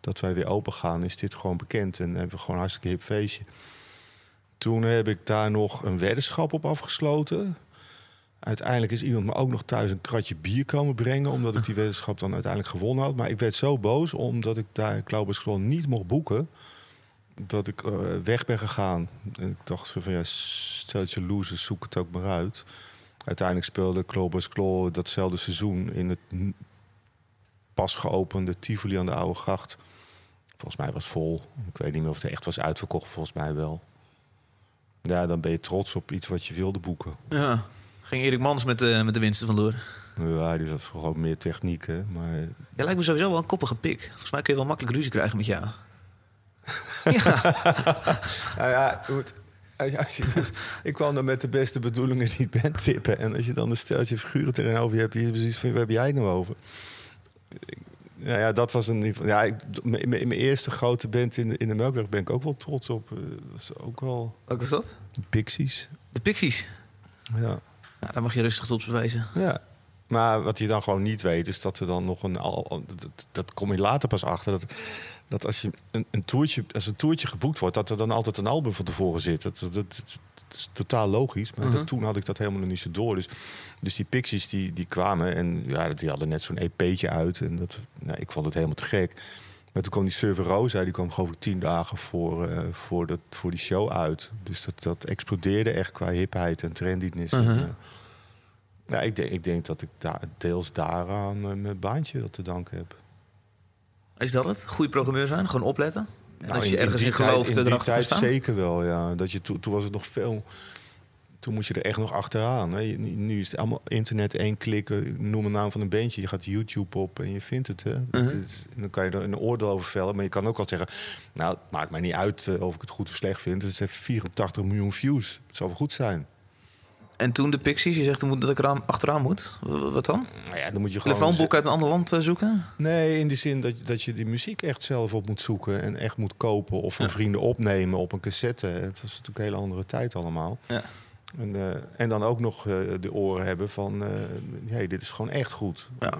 dat wij weer open gaan, is dit gewoon bekend. En hebben we gewoon een hartstikke hip feestje. Toen heb ik daar nog een weddenschap op afgesloten. Uiteindelijk is iemand me ook nog thuis een kratje bier komen brengen... omdat ik die weddenschap dan uiteindelijk gewonnen had. Maar ik werd zo boos omdat ik daar Klaubers niet mocht boeken... dat ik eh, weg ben gegaan. En ik dacht zo van, ja, steltje losers, zoek het ook maar uit. Uiteindelijk speelde Klobers Klo datzelfde seizoen... in het pas geopende Tivoli aan de Oude Gracht. Volgens mij was het vol. Ik weet niet meer of het echt was uitverkocht, volgens mij wel. Ja, dan ben je trots op iets wat je wilde boeken. Ja. Ging Erik Mans met de, met de winsten vandoor. Ja, die was gewoon meer techniek, hè. Maar Jij lijkt me sowieso wel een koppige pik. Volgens mij kun je wel makkelijk ruzie krijgen met jou. [LAUGHS] Nou ja, goed. Als je dus, ik kwam dan met de beste bedoelingen die band tippen. En als je dan een steltje figuren tegenover je hebt, die precies van, waar heb jij het nou over? Ik- Ja, ja, dat was een. Ja, ik, mijn, eerste grote band in de, in de Melkweg ben ik ook wel trots op. Eh, Dat is ook wel Welke was dat? de Pixies. De Pixies. Ja. Ja, daar mag je rustig tot bewijzen. ja. Maar wat je dan gewoon niet weet, is dat er dan nog een. Al, dat, dat kom je later pas achter. Dat, dat als je een, een toertje, als een toertje geboekt wordt, dat er dan altijd een album van tevoren zit. Dat, dat, dat, dat is totaal logisch. Maar dat- toen had ik dat helemaal nog niet zo door. Dus, dus die Pixies die, die kwamen en ja, die hadden net zo'n EP'tje uit. En dat, nou, ik vond het helemaal te gek. Maar toen kwam die Server Rosa, die kwam geloof ik tien dagen voor, eh, voor, dat, voor die show uit. Dus dat, dat explodeerde echt qua hipheid en trendiness. En, eh, ja, ik denk, ik denk dat ik daar deels daaraan eh, mijn baantje te danken heb. Is dat het? Goede programmeur zijn? Gewoon opletten? En Nou, als je ergens in gelooft, tijd, in die tijd staan? zeker wel, ja. Dat je, toen, toen was het nog veel... Toen moest je er echt nog achteraan. Hè. Nu is het allemaal internet, één klikken, noem een naam van een bandje. Je gaat YouTube op en je vindt het. Hè. Mhm. is- dan kan je er een oordeel over vellen. Maar je kan ook al zeggen, nou, het maakt mij niet uit eh, of ik het goed of slecht vind. Het heeft 84 miljoen views. Het zal wel goed zijn. En toen de Pixies, je zegt dat ik eraan, achteraan moet. Wat dan? Nou ja, dan moet je gewoon... Telefoonboek uit een ander land eh, zoeken? Nee, in de zin dat, dat je die muziek echt zelf op moet zoeken en echt moet kopen of van vrienden opnemen op een cassette. Het was natuurlijk een hele andere tijd allemaal. Ja. En, eh, en dan ook nog eh, de oren hebben van, eh hey, dit is gewoon echt goed. Ja.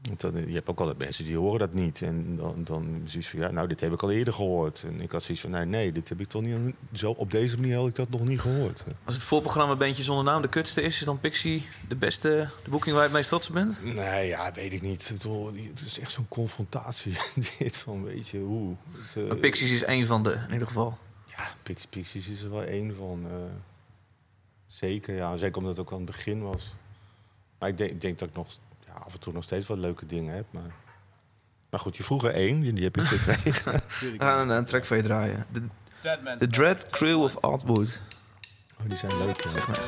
Want dan, je hebt ook altijd mensen die horen dat niet. En dan, dan zoiets van, ja, nou, dit heb ik al eerder gehoord. En ik had zoiets van, nee, nee, dit heb ik toch niet... Zo, op deze manier had ik dat nog niet gehoord. Als het voorprogramma bandje zonder naam de kutste is, is dan Pixie de beste, de boeking waar je het meest trots op bent? Nee, ja, weet ik niet. Het is echt zo'n confrontatie. [LAUGHS] dit van, weet je, hoe... Het, Pixies is één van de, in ieder geval. Ja, Pix, Pixies is er wel één van. eh, zeker, ja. Zeker omdat het ook aan het begin was. Maar ik denk, ik denk dat ik nog ja, af en toe nog steeds wel leuke dingen heb. Maar, maar goed, je vroeg er één, die heb ik gekregen. [LAUGHS] Gaan een, een track van je draaien. De, Deadman. The Dread Crew of Atwood. Oh, die zijn leuk, ja. Zeg maar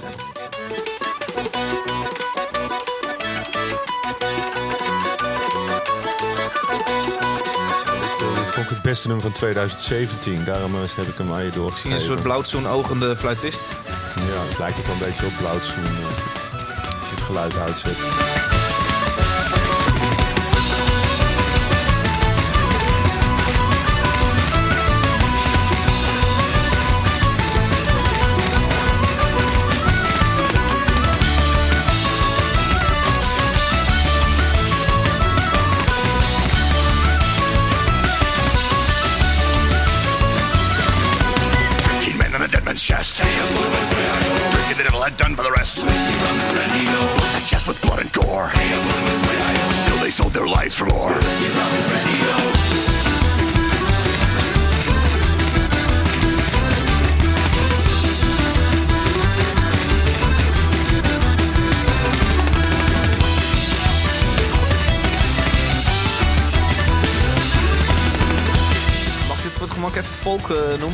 vond ik het beste nummer van 2017. Daarom eh, heb ik hem aan je Zie je doorgegeven. een soort blauwtsoen ogende fluitist? Ja, het lijkt ook wel een beetje op blauwtsoen. eh, als je het geluid uitzet.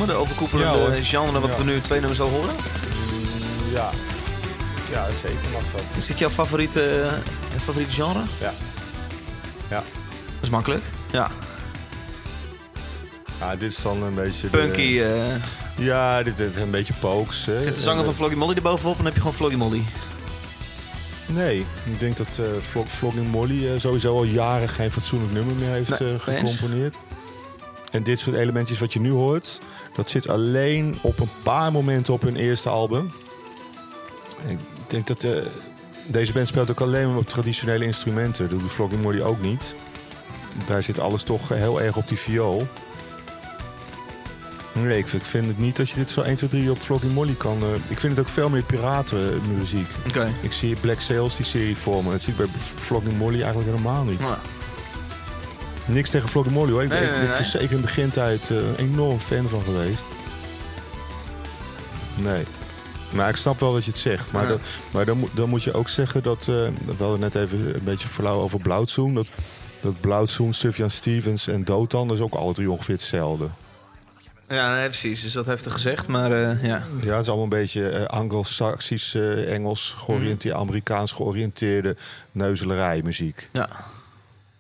De overkoepelende Ja, genre wat Ja. we nu twee nummers al horen? Ja. ja, zeker mag dat. Is dit jouw favoriete, eh, favoriete genre? Ja. Ja. Dat is makkelijk. Ja. Ah, dit is dan een beetje... Punky. eh Ja, dit is een beetje pokes. hè. zit de zanger van Floggy Molly erbovenop en dan heb je gewoon Floggy Molly. Nee, ik denk dat eh Vlog, Vlogging Molly eh, sowieso al jaren geen fatsoenlijk nummer meer heeft eh, gecomponeerd. En dit soort elementjes wat je nu hoort, dat zit alleen op een paar momenten op hun eerste album. Ik denk dat eh, deze band speelt ook alleen maar op traditionele instrumenten. Dat doet Vlogging Molly ook niet. Daar zit alles toch heel erg op die viool. Nee, ik vind, het niet dat je dit zo 1, 2, 3 op Vlogging Molly kan. eh, ik vind het ook veel meer piratenmuziek. Oké. Ik zie Black Sails, die serie voor me. Dat zie ik bij Vlogging Molly eigenlijk helemaal niet. Niks tegen Vlogging Molly hoor. Ik, Nee, ik nee, ben nee. er zeker in de begintijd een enorm fan van geweest. Nee. Maar ik snap wel dat je het zegt. Maar, Ja. maar dan, moet- dan moet je ook zeggen dat... eh, we hadden net even een beetje flauw over Blauwtsoen. Dat, dat Blauwtsoen, Sufjan Stevens en Dotan... is ook alle drie ongeveer hetzelfde. ja, nee, precies. Dus dat heeft er gezegd, maar eh, ja. Ja, het is allemaal een beetje eh Anglo-Saxisch, Engels georiënteerd... Amerikaans georiënteerde neuzelerij muziek. ja.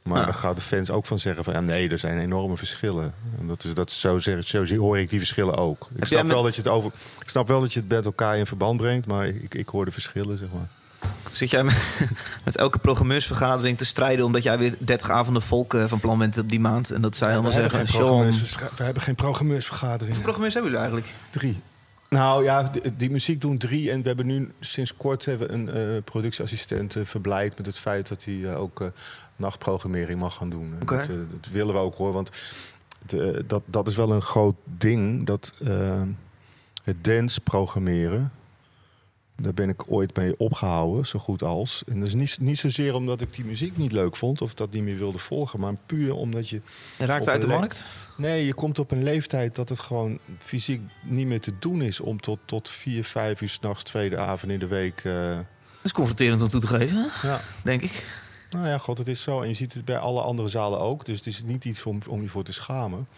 Maar Ja. dan gaan de fans ook van zeggen van ja, nee, er zijn enorme verschillen. En dat is, dat is zo, zeg, zo hoor ik die verschillen ook. Ik snap, met- wel dat je het over, ik snap wel dat je het met elkaar in verband brengt, maar ik, ik hoor de verschillen, zeg maar. Zit jij met, [LAUGHS] met elke programmeursvergadering te strijden... omdat jij weer 30 avonden volk eh, van plan bent die maand... en dat zij helemaal we, hebben zeggen... we hebben geen programmeursvergaderingen. programmeurs hebben jullie eigenlijk? Drie. Nou ja, die, die muziek doen drie. En we hebben nu sinds kort hebben een eh, productieassistent eh, verblijd met het feit dat hij eh, ook nachtprogrammering mag gaan doen. En Oké. Dat, dat willen we ook hoor. Want de, dat, dat is wel een groot ding. Dat het dance programmeren. Daar ben ik ooit mee opgehouden, zo goed als. En dat is niet, niet zozeer omdat ik die muziek niet leuk vond of dat niet meer wilde volgen, maar puur omdat je Je raakt uit de markt? Nee, je komt op een leeftijd dat het gewoon fysiek niet meer te doen is om tot, tot vier, vijf uur s'nachts, tweede avond in de week. eh, Dat is confronterend om toe te geven, ja. denk ik. Nou ja, god, het is zo. En je ziet het bij alle andere zalen ook. Dus het is niet iets om, om je voor te schamen.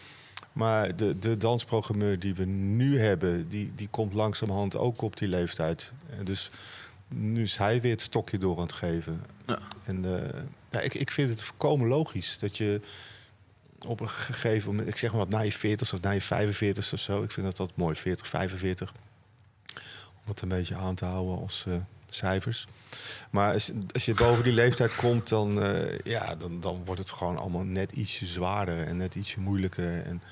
Maar de, de dansprogrammeur die we nu hebben, die, die komt langzamerhand ook op die leeftijd. Dus nu is hij weer het stokje door aan het geven. Ja. En eh, ja, ik, ik vind het volkomen logisch dat je op een gegeven moment, ik zeg maar wat, na je 40 of na je 45 of zo, ik vind dat dat mooi, 40, 45. Om het een beetje aan te houden als eh, cijfers. Maar als, als je boven die leeftijd komt, dan, eh, ja, dan, dan wordt het gewoon allemaal net ietsje zwaarder en net ietsje moeilijker. En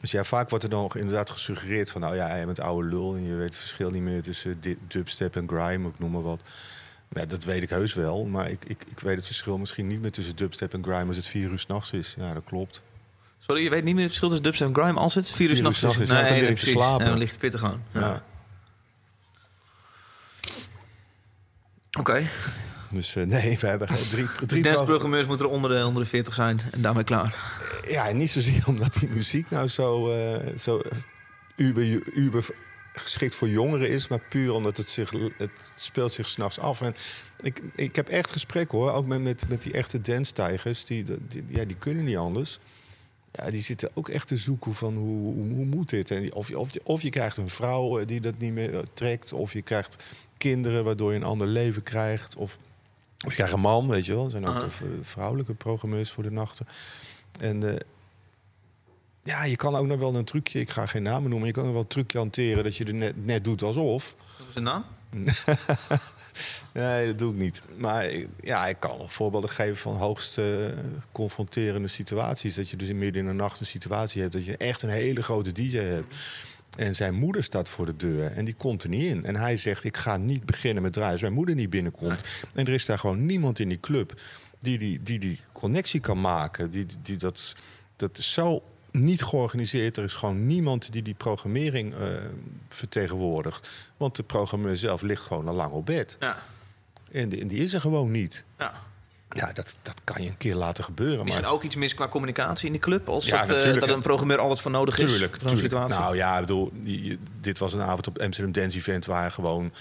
dus ja, vaak wordt er dan inderdaad gesuggereerd van... nou ja, je bent oude lul en je weet het verschil niet meer tussen dubstep en grime, ik noem maar wat. Ja, dat weet ik heus wel, maar ik, ik, ik weet het verschil misschien niet meer tussen dubstep en grime als het vier uur s'nachts is. Ja, dat klopt. Sorry, je weet niet meer het verschil tussen dubs en grime als het vier uur Vier uur s'nachts is. is, te precies. slapen. Ja, dan ligt de pittig. Ja. Ja. Oké. Dus eh, nee, we hebben geen drie, Dus drie danceprogrammeurs moeten er onder de, onder de 40 zijn en daarmee klaar. Ja, en niet zozeer omdat die muziek nou zo, eh, zo eh, uber, uber geschikt voor jongeren is, maar puur omdat het zich het speelt zich s'nachts af. En ik, ik heb echt gesprek hoor, ook met, met, met die echte dance-tijgers, die, die, ja, die kunnen niet anders. Ja, die zitten ook echt te zoeken van hoe, hoe, hoe moet dit? En of, je, of, je, of je krijgt een vrouw die dat niet meer trekt, of je krijgt kinderen waardoor je een ander leven krijgt, of, of je krijgt een man, weet je wel. Er zijn ook eh, vrouwelijke programmeurs voor de nachten. En eh, ja, je kan ook nog wel een trucje, ik ga geen namen noemen, je kan ook wel een trucje hanteren dat je er net, net doet alsof. Wat is de naam? [LAUGHS] Nee, dat doe ik niet. Maar ik- ja, ik kan voorbeelden geven van hoogst eh, confronterende situaties. Dat je dus in midden in de nacht een situatie hebt dat je echt een hele grote DJ hebt. En zijn moeder staat voor de deur en die komt er niet in. En hij zegt, ik ga niet beginnen met draaien als mijn moeder niet binnenkomt. En er is daar gewoon niemand in die club die die, die, die connectie kan maken. Die, die, dat, dat is zo niet georganiseerd. Er is gewoon niemand die die programmering eh, vertegenwoordigt. Want de programmeur zelf ligt gewoon al lang op bed. Ja. En die, en die is er gewoon niet. ja. Ja, dat, dat kan je een keer laten gebeuren. Is er Maar ook iets mis qua communicatie in de club? Als Ja, dat, eh, dat een programmeur alles voor nodig is? tuurlijk, voor zo'n tuurlijk. situatie? Nou ja, ik bedoel, die- dit was een avond op Amsterdam Dance Event... waar gewoon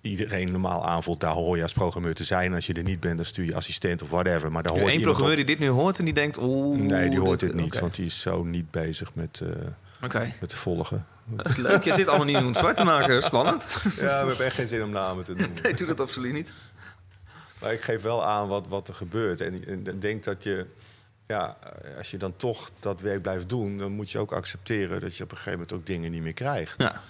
iedereen normaal aanvoelt... daar hoor je als programmeur te zijn. Als je er niet bent, dan stuur je assistent of whatever. Maar daar hoort één programmeur die dit nu hoort en die denkt... Oeh, Nee, die hoort dit- dit niet, want die is zo niet bezig met, Oké, met te volgen. dat is leuk. Je zit allemaal niet om het zwart te maken. Spannend. Ja, we hebben echt geen zin om namen te [LAUGHS] noemen. Nee, doe dat absoluut niet. Maar ik geef wel aan wat, wat er gebeurt. En, en, en denk dat je, ja, als je dan toch dat werk blijft doen, dan moet je ook accepteren dat je op een gegeven moment ook dingen niet meer krijgt. Ja.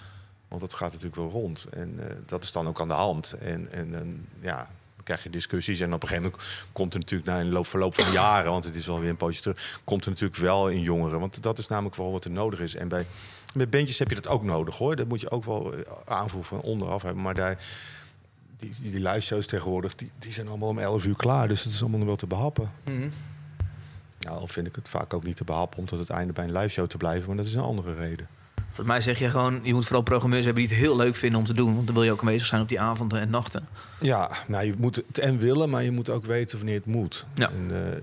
Want dat gaat natuurlijk wel rond. En eh, dat is dan ook aan de hand. En, en, en ja, dan krijg je discussies. En op een gegeven moment komt er natuurlijk na een loop, verloop van jaren, want het is wel weer een poosje terug, komt er natuurlijk wel in jongeren. Want dat is namelijk wel wat er nodig is. En bij, bij bandjes heb je dat ook nodig hoor. Dat moet je ook wel eh, aanvoer van onderaf hebben. Maar daar, die, die, die live shows tegenwoordig, die, die zijn allemaal om 11 uur klaar. Dus het is allemaal nog wel te behappen. Mhm. Ja, al vind ik het vaak ook niet te behappen om tot het einde bij een live show te blijven. Maar dat is een andere reden. Volgens mij zeg je gewoon... je moet vooral programmeurs hebben die het heel leuk vinden om te doen. Want dan wil je ook aanwezig zijn op die avonden en nachten. Ja, nou, je moet het en willen, maar je moet ook weten wanneer het moet. Ja. En, eh,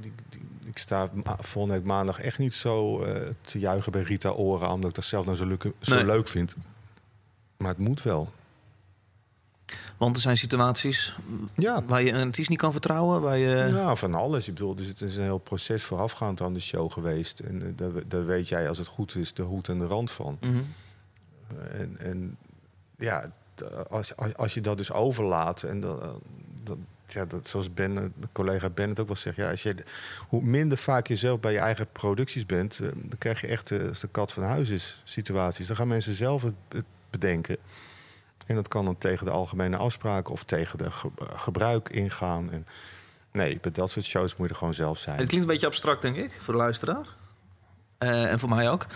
die- die- ik sta volgende week maandag echt niet zo eh, te juichen bij Rita Ora... omdat ik dat zelf nou zo, leuk- zo Nee. leuk vind. Maar het moet wel. Want er zijn situaties Ja, waar je een artiest niet kan vertrouwen. Waar je... ja van alles. Ik bedoel, dus het is een heel proces voorafgaand aan de show geweest. En eh, daar, daar weet jij, als het goed is, de hoed en de rand van. Mhm. En, en ja, d- als, als, als je dat dus overlaat en dan, eh, dan ja, dat, zoals ben, eh, de collega Ben het ook wel zegt, ja, als je, hoe minder vaak je zelf bij je eigen producties bent, eh, dan krijg je echt eh, als de kat van huis is situaties. Dan gaan mensen zelf het, het bedenken. En dat kan dan tegen de algemene afspraken of tegen de ge- gebruik ingaan. En nee, bij dat soort shows moet je er gewoon zelf zijn. Het klinkt een beetje abstract, denk ik, voor de luisteraar. Eh, en voor mij ook.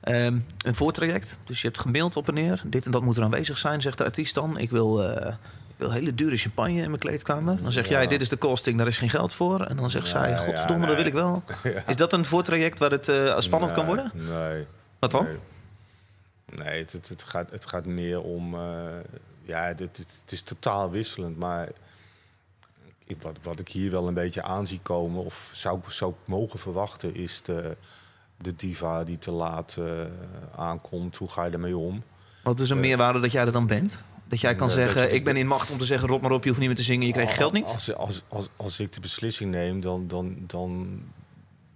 Ehm, een voortraject. Dus je hebt gemaild op en neer. Dit en dat moet er aanwezig zijn, zegt de artiest dan. Ik wil, eh, ik wil hele dure champagne in mijn kleedkamer. Dan zeg Ja. jij, dit is de costing, daar is geen geld voor. En dan zegt Ja, zij, ja, godverdomme, dat wil ik wel. [LAUGHS] Is dat een voortraject waar het eh, spannend kan worden? Nee. Wat dan? Nee, Nee, het, het, het, gaat, het gaat meer om... eh, ja, dit- het is totaal wisselend, maar... Ik, wat, wat ik hier wel een beetje aan zie komen, of zou, zou mogen verwachten... is de, de diva die te laat eh, aankomt. Hoe ga je ermee om? Wat is een meerwaarde dat jij er dan bent? Dat jij kan zeggen, je- ik ben in macht om te zeggen... rot maar op, je hoeft niet meer te zingen, je krijgt geld niet. Als, als, als, als ik de beslissing neem, dan, dan, dan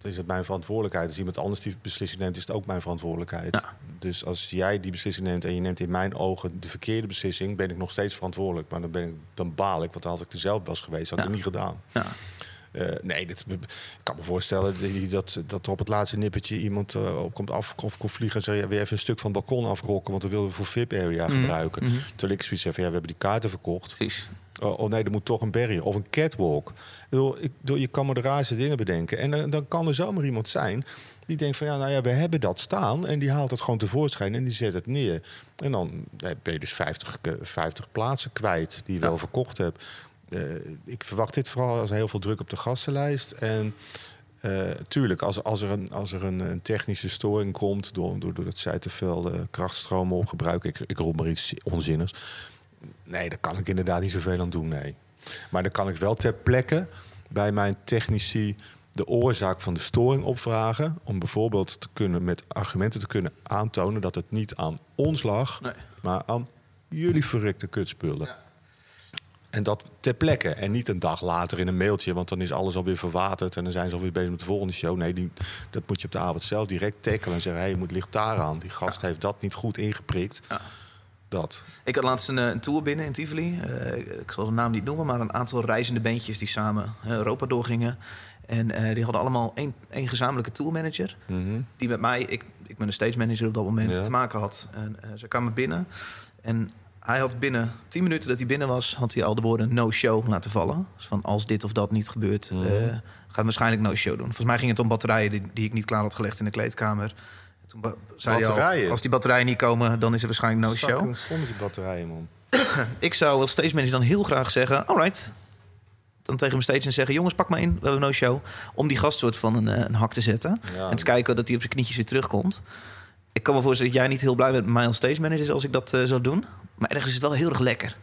is het mijn verantwoordelijkheid. Als iemand anders die beslissing neemt, is het ook mijn verantwoordelijkheid. Ja. Dus als jij die beslissing neemt en je neemt in mijn ogen de verkeerde beslissing, ben ik nog steeds verantwoordelijk. Maar dan, ben ik, dan baal ik, want als ik er zelf was geweest, had ik Ja. het niet gedaan. Ja. Eh, nee, dit, ik kan me voorstellen dat, dat, dat er op het laatste nippertje iemand eh, op komt af of komt vliegen en zegt: ja, weer even een stuk van het balkon afrokken, want dat willen we voor VIP-area Mhm. gebruiken. Terwijl ik zoiets heb ja, we hebben die kaarten verkocht. Precies. Oh, oh nee, er moet toch een barrier of een catwalk. Ik bedoel, ik, bedoel, je kan maar de raarste dingen bedenken. En dan, dan kan er zomaar iemand zijn die denkt van ja, nou ja, we hebben dat staan. En die haalt het gewoon tevoorschijn en die zet het neer. En dan eh, ben je dus 50, ke- 50 plaatsen kwijt die je wel verkocht hebt. Eh, ik verwacht dit vooral als heel veel druk op de gastenlijst. En eh, tuurlijk, als, als er, een, als er een, een technische storing komt... door, door, doordat zij te veel eh, krachtstromen opgebruiken... Ik, ik roep maar iets onzinnigs... Nee, daar kan ik inderdaad niet zoveel aan doen, nee. Maar dan kan ik wel ter plekke bij mijn technici de oorzaak van de storing opvragen. Om bijvoorbeeld te kunnen, met argumenten te kunnen aantonen dat het niet aan ons lag, Nee. maar aan jullie verrekte kutspullen. En dat ter plekke. En niet een dag later in een mailtje, want dan is alles alweer verwaterd en dan zijn ze alweer bezig met de volgende show. Nee, die, dat moet je op de avond zelf direct tackelen en zeggen: hé, hey, je moet ligt daar aan. Die gast heeft dat niet goed ingeprikt. Ja. Dat. Ik had laatst een, eh, een tour binnen in Tivoli. Eh, ik zal de naam niet noemen, maar een aantal reizende bandjes die samen eh, Europa doorgingen. En die hadden allemaal één, één gezamenlijke tourmanager. Mhm. Die met mij, ik, ik ben een stage manager op dat moment, Ja. te maken had. En ze kwamen binnen. En hij had binnen 10 minuten dat hij binnen was, had hij al de woorden no show laten vallen. Dus van als dit of dat niet gebeurt, Mhm. eh, gaat hij waarschijnlijk no show doen. Volgens mij ging het om batterijen die, die ik niet klaar had gelegd in de kleedkamer. Toen ba- zei hij al, Batterijen? als die batterijen niet komen, dan is er waarschijnlijk no show. Vol met die batterijen, man. [CLEARS THROAT] Ik zou als stage manager dan heel graag zeggen... alright, dan tegen mijn stage en zeggen... jongens, pak maar in, we hebben no show. Om die gast soort van een, eh, een hak te zetten. Ja. En te kijken dat hij op zijn knietjes weer terugkomt. Ik kan me voorstellen dat jij niet heel blij bent met mij als stage manager... als ik dat eh, zou doen. Maar ergens is het wel heel erg lekker.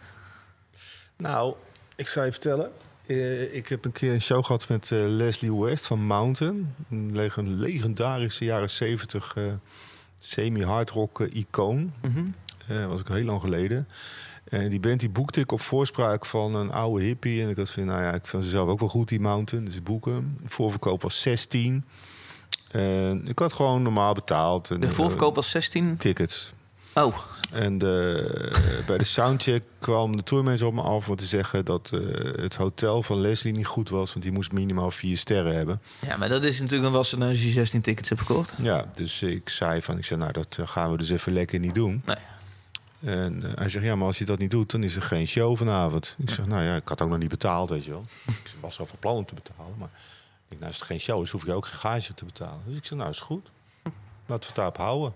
Nou, ik zou je vertellen. Eh, ik heb een keer een show gehad met eh, Leslie West van Mountain. Een leg- een legendarische jaren 70 eh, semi-hardrock icoon. Eh was ook heel lang geleden. En die band die boekte ik op voorspraak van een oude hippie. En ik had van, nou ja, ik vind ze zelf ook wel goed, die Mountain. Dus ik boek hem. De voorverkoop was 16. En ik had gewoon normaal betaald. En, De voorverkoop was 16. Tickets. Oh, En de, bij de soundcheck kwam de tourmanager op me af om te zeggen dat eh, het hotel van Leslie niet goed was, want die moest minimaal vier sterren hebben. ja, maar dat is natuurlijk een wassen als je 16 tickets hebt verkocht. Ja, dus ik zei van, ik zei, nou dat eh, gaan we dus even lekker niet doen. Nee. En eh, hij zegt, ja, maar als je dat niet doet, dan is er geen show vanavond. Ik zeg, nou ja, ik had ook nog niet betaald, weet je wel. [LAUGHS] ik was wel van plan om te betalen, maar ik nou, als het geen show is, hoef ik ook geen gage te betalen. Dus ik zeg, nou is goed. Laten we het daarop houden.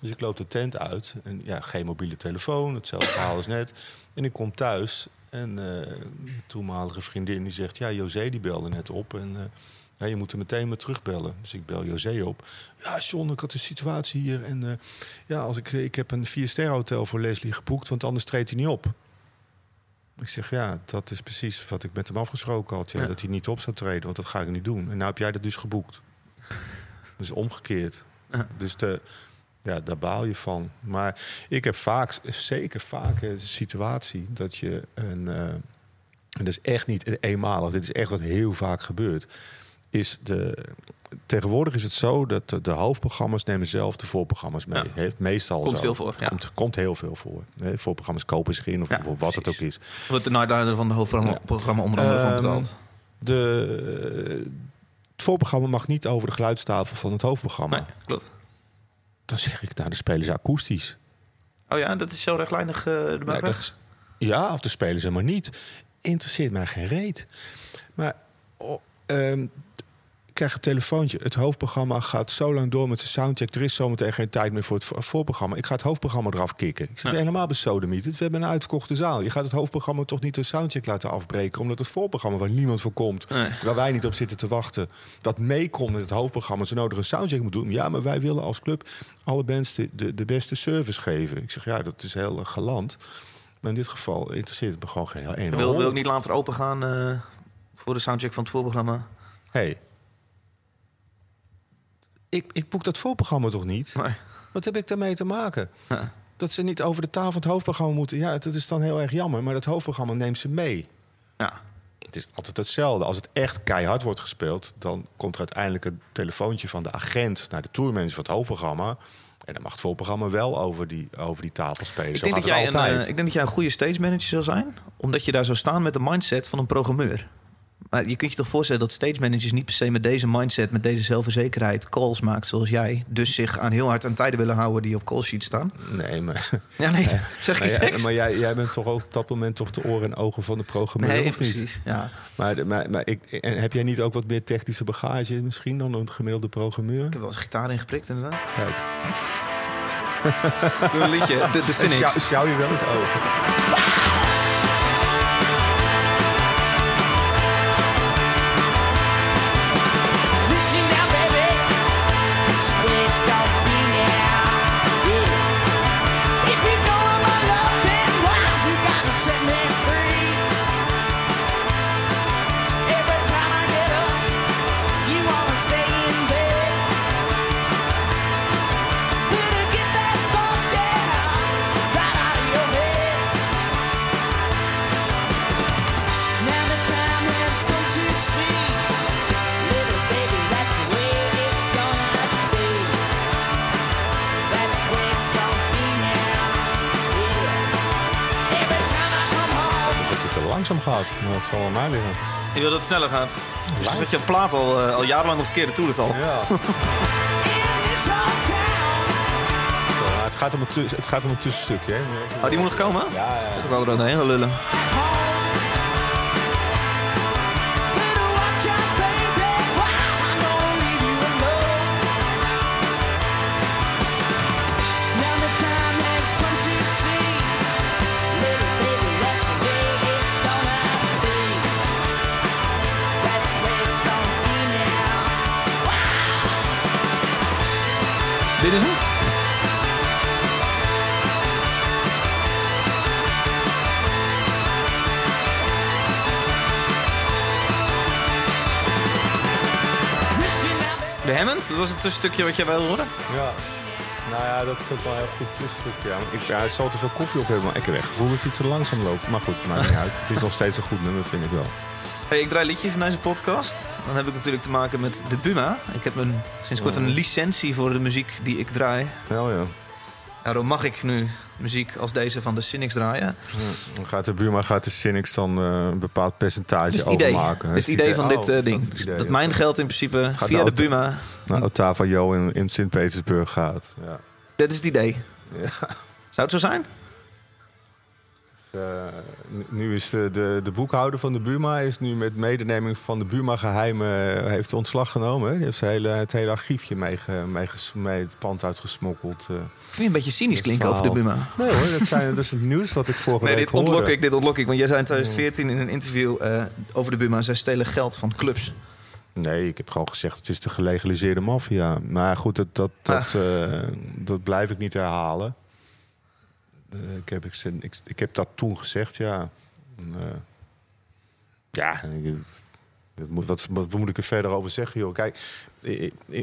Dus ik loop de tent uit. En ja, geen mobiele telefoon. Hetzelfde verhaal als net. En ik kom thuis. En mijn toenmalige vriendin die zegt... Ja, José die belde net op. En eh, ja, je moet er meteen maar terugbellen. Dus ik bel José op. Ja, John, ik had een situatie hier. En eh, ja, als ik, ik heb een vier hotel voor Leslie geboekt. Want anders treedt hij niet op. Ik zeg, ja, dat is precies wat ik met hem afgesproken had. Ja, Ja. Dat hij niet op zou treden, want dat ga ik niet doen. En nou heb jij dat dus geboekt. Dus omgekeerd. Dus de, ja, daar baal je van. Maar ik heb vaak, zeker vaak een situatie dat je een... eh, en dat is echt niet eenmalig, dit is echt wat heel vaak gebeurt. Is de, tegenwoordig is het zo dat de, de hoofdprogramma's nemen zelf de voorprogramma's mee. Ja. Heeft meestal Komt zo. veel voor, ja. Komt, komt heel veel voor. Hè, Voorprogramma's kopen zich in of, Ja, wat het ook is. Wordt de nightliner van de hoofdprogramma onder andere van Ehm, betaald. De, het voorprogramma mag niet over de geluidstafel van het hoofdprogramma. Nee, klopt. Dan zeg ik, nou, dan spelen ze akoestisch. Oh ja, dat is zo rechtlijnig eh de dat is- ja, of de spelen ze maar niet. Interesseert mij geen reet. Maar oh, ehm, krijg een telefoontje. Het hoofdprogramma gaat zo lang door met zijn soundcheck. Er is zometeen geen tijd meer voor het vo- voorprogramma. Ik ga het hoofdprogramma eraf kicken. Ik zeg, ben je helemaal besodemieterd? We hebben een uitverkochte zaal. Je gaat het hoofdprogramma toch niet de soundcheck laten afbreken... omdat het voorprogramma waar niemand voor komt... Nee. waar wij niet op zitten te wachten... dat meekomt met het hoofdprogramma... zo nodig een soundcheck moet doen. Ja, maar wij willen als club alle bands de, de, de beste service geven. Ik zeg, ja, dat is heel eh, galant. Maar in dit geval interesseert het me gewoon geen ene Wil, wil ik niet later open gaan eh, voor de soundcheck van het voorprogramma? Hey. Ik, ik boek dat voorprogramma toch niet? Nee. Wat heb ik daarmee te maken? Ja. Dat ze niet over de tafel het hoofdprogramma moeten. Ja, dat is dan heel erg jammer. Maar dat hoofdprogramma neemt ze mee. Ja. Het is altijd hetzelfde. Als het echt keihard wordt gespeeld... dan komt er uiteindelijk een telefoontje van de agent... naar de tourmanager van het hoofdprogramma. En dan mag het voorprogramma wel over die, over die tafel spelen. Ik denk, dat jij een, eh, ik denk dat jij een goede stage manager zou zijn. Omdat je daar zou staan met de mindset van een programmeur. Maar je kunt je toch voorstellen dat stage managers niet per se met deze mindset, met deze zelfverzekerheid, calls maakt zoals jij. Dus zich aan heel hard aan tijden willen houden die op call sheet staan. Nee, maar... Ja, nee, [LAUGHS] zeg je seks? maar jij, jij bent toch ook op dat moment toch de oren en ogen van de programmeur, Nee, of niet? precies. Ja. Maar, maar, maar ik, en heb jij niet ook wat meer technische bagage misschien dan een gemiddelde programmeur? Ik heb wel eens gitaar ingeprikt, inderdaad. Kijk. [LAUGHS] Doe een liedje, de, [LAUGHS] je wel eens over? Dat zal aan mij liggen. Je wil dat het sneller gaat. Dus dat je een plaat al, eh, al jarenlang op verkeerde toer het al. Ja. [LAUGHS] Town, het, gaat om een tuss- het gaat om een tussenstukje. Hè? Oh, die moet nog komen? Ja, ja. Ik wou er doorheen gaan lullen. De Hammond? Dat was het tussenstukje wat jij wil horen? Ja. Nou ja, dat vind ik wel een heel goed tussenstukje. Ja. Ik, ja, het zal te veel koffie op hebben, maar ik heb echt het gevoel dat hij te langzaam loopt. Maar goed, maakt niet uit. Het is nog steeds een goed nummer, vind ik wel. Hey, ik draai liedjes in deze podcast. Dan heb ik natuurlijk te maken met de Buma. Ik heb een, sinds kort een licentie voor de muziek die ik draai. Wel ja. Daarom mag ik nu muziek als deze van de Cynics draaien. Dan gaat de buurman gaat de Cynics dan eh, een bepaald percentage Dat overmaken. Dat is het idee van dit Oh, eh, ding. dat idee, dat mijn geld in principe Gaat via de Buma. naar Otava Jo in, in Sint-Petersburg gaat. Ja. Dit is het idee. Ja. Zou het zo zijn? Eh, nu- is de, de, de boekhouder van de Buma is nu met medeneming van de Buma geheimen eh, heeft ontslag genomen. Die heeft zijn hele, het hele archiefje mee, mee, het pand uitgesmokkeld. eh. Ik vind je een beetje cynisch klinken over de. Buma. Nee hoor, dat, zijn, dat is het nieuws wat ik vorige Nee, week dit ontlok hoorde. ik, dit ontlok ik. Want jij zei in 2014 in een interview eh, over de Buma... zij stelen geld van clubs. Nee, ik heb gewoon gezegd het is de gelegaliseerde maffia. Maar goed, dat, dat, dat, eh, dat blijf ik niet herhalen. Eh, ik, heb, ik, ik, ik heb dat toen gezegd, ja. En, eh, ja, dat moet, wat, wat moet ik er verder over zeggen, joh? Kijk,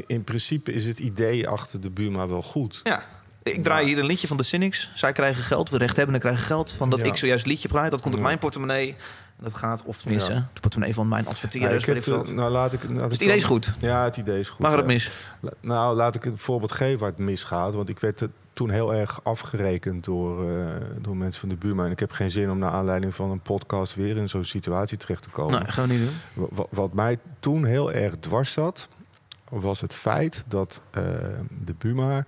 in principe is het idee achter de Buma wel goed. Ja. Ik draai hier een liedje van de Cynics. Zij krijgen geld, we rechthebbenden krijgen geld. Van dat Ja. ik zojuist liedje draai, dat komt uit Ja. mijn portemonnee. En dat gaat, of tenminste, de portemonnee van mijn adverteerders. heb, eh, nou, laat ik, ik het idee is goed. Ja, het idee is goed. Mag er het mis? Nou, laat ik een voorbeeld geven waar het misgaat. Want ik werd er toen heel erg afgerekend door, eh, door mensen van de buurman. En ik heb geen zin om naar aanleiding van een podcast weer in zo'n situatie terecht te komen. Nee, gaan we niet doen. Wa- wa- Wat mij toen heel erg dwars zat, was het feit dat eh, de Buma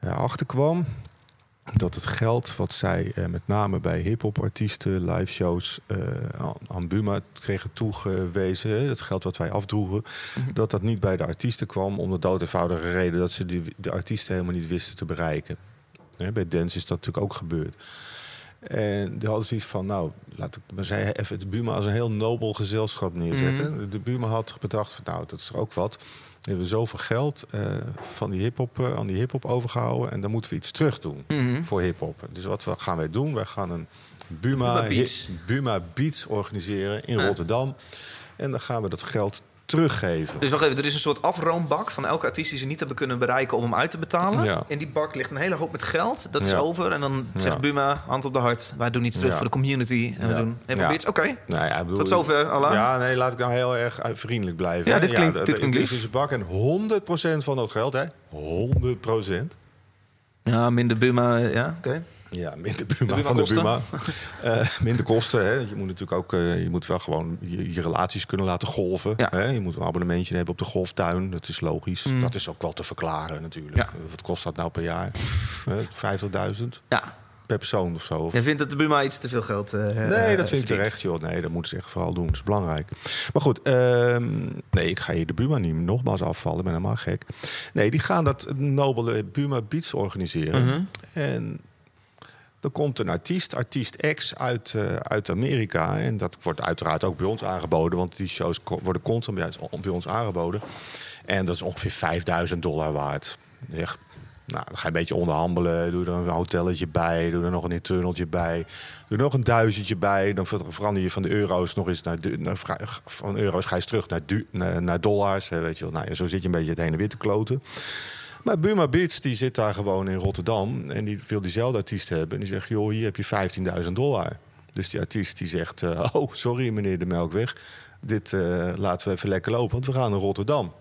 erachter kwam dat het geld wat zij eh, met name bij hip-hop artiesten, live shows eh, aan- Buma kregen toegewezen, dat geld wat wij afdroegen, dat dat niet bij de artiesten kwam om de dood eenvoudige reden dat ze die, de artiesten helemaal niet wisten te bereiken. Hè, bij Dance is dat natuurlijk ook gebeurd. En die hadden zoiets van, nou, laat ik maar even het Buma als een heel nobel gezelschap neerzetten. De Buma had bedacht, van, nou, dat is er ook wat. We hebben zoveel geld eh, van die hip-hop eh, aan die hip-hop overgehouden. En dan moeten we iets terug doen voor hip-hop. Dus wat we- gaan wij doen? Wij gaan een Buma, Buma Beats. Buma Beats organiseren in Ja. Rotterdam. En dan gaan we dat geld teruggeven. Dus wacht even, er is een soort afroombak van elke artiest die ze niet hebben kunnen bereiken om hem uit te betalen. Ja. In die bak ligt een hele hoop met geld. Dat is Ja. over. En dan zegt Ja. Buma, hand op de hart. Wij doen iets terug Ja. voor de community. En we Ja. doen Ja. beats. Oké. Nou ja, Tot zover, Allah. Ja, nee, laat ik nou heel erg eh, vriendelijk blijven. Ja, dit klinkt- dat- dit klinkt is lief. een bak en 100% van dat geld, hè? 100%. Ja, minder Buma. Ja, oké. Ja, minder Buma Buma van de? Buma. [LAUGHS] Minder kosten. Hè. Je moet natuurlijk ook eh, je moet wel gewoon je, je relaties kunnen laten golven. Ja. Hè. Je moet een abonnementje hebben op de golftuin. Dat is logisch. Dat is ook wel te verklaren natuurlijk. Mm. Ja. Wat kost dat nou per jaar? Eh, 50.000 Ja. per persoon of zo. Of- Jij vindt dat de Buma iets te veel geld eh Nee, dat vind ik terecht, joh. Nee, dat moeten ze echt vooral doen. Dat is belangrijk. Maar goed, ehm, nee, ik ga hier de Buma niet nogmaals afvallen. Ik ben helemaal gek. Nee, die gaan dat nobele Buma Beats organiseren. Mhm. En dan komt een artiest, artiest X uit, eh, uit Amerika. En dat wordt uiteraard ook bij ons aangeboden. Want die shows worden constant bij ons, aangeboden. En dat is ongeveer 5000 dollar waard. Nou, dan ga je een beetje onderhandelen. Doe er een hotelletje bij. Doe er nog een internaltje bij. Doe er nog een duizendje bij. Dan ver- verander je van de euro's nog eens naar... naar van euro's ga je terug naar, naar, naar dollars. Weet je wel. Nou, zo zit je een beetje het heen en weer te kloten. Maar Buma Beats die zit daar gewoon in Rotterdam. En die wil diezelfde artiest hebben. En die zegt, joh, hier heb je 15.000 dollar. Dus die artiest die zegt, eh, oh, sorry meneer de Melkweg. Dit eh, laten we even lekker lopen, want we gaan naar Rotterdam.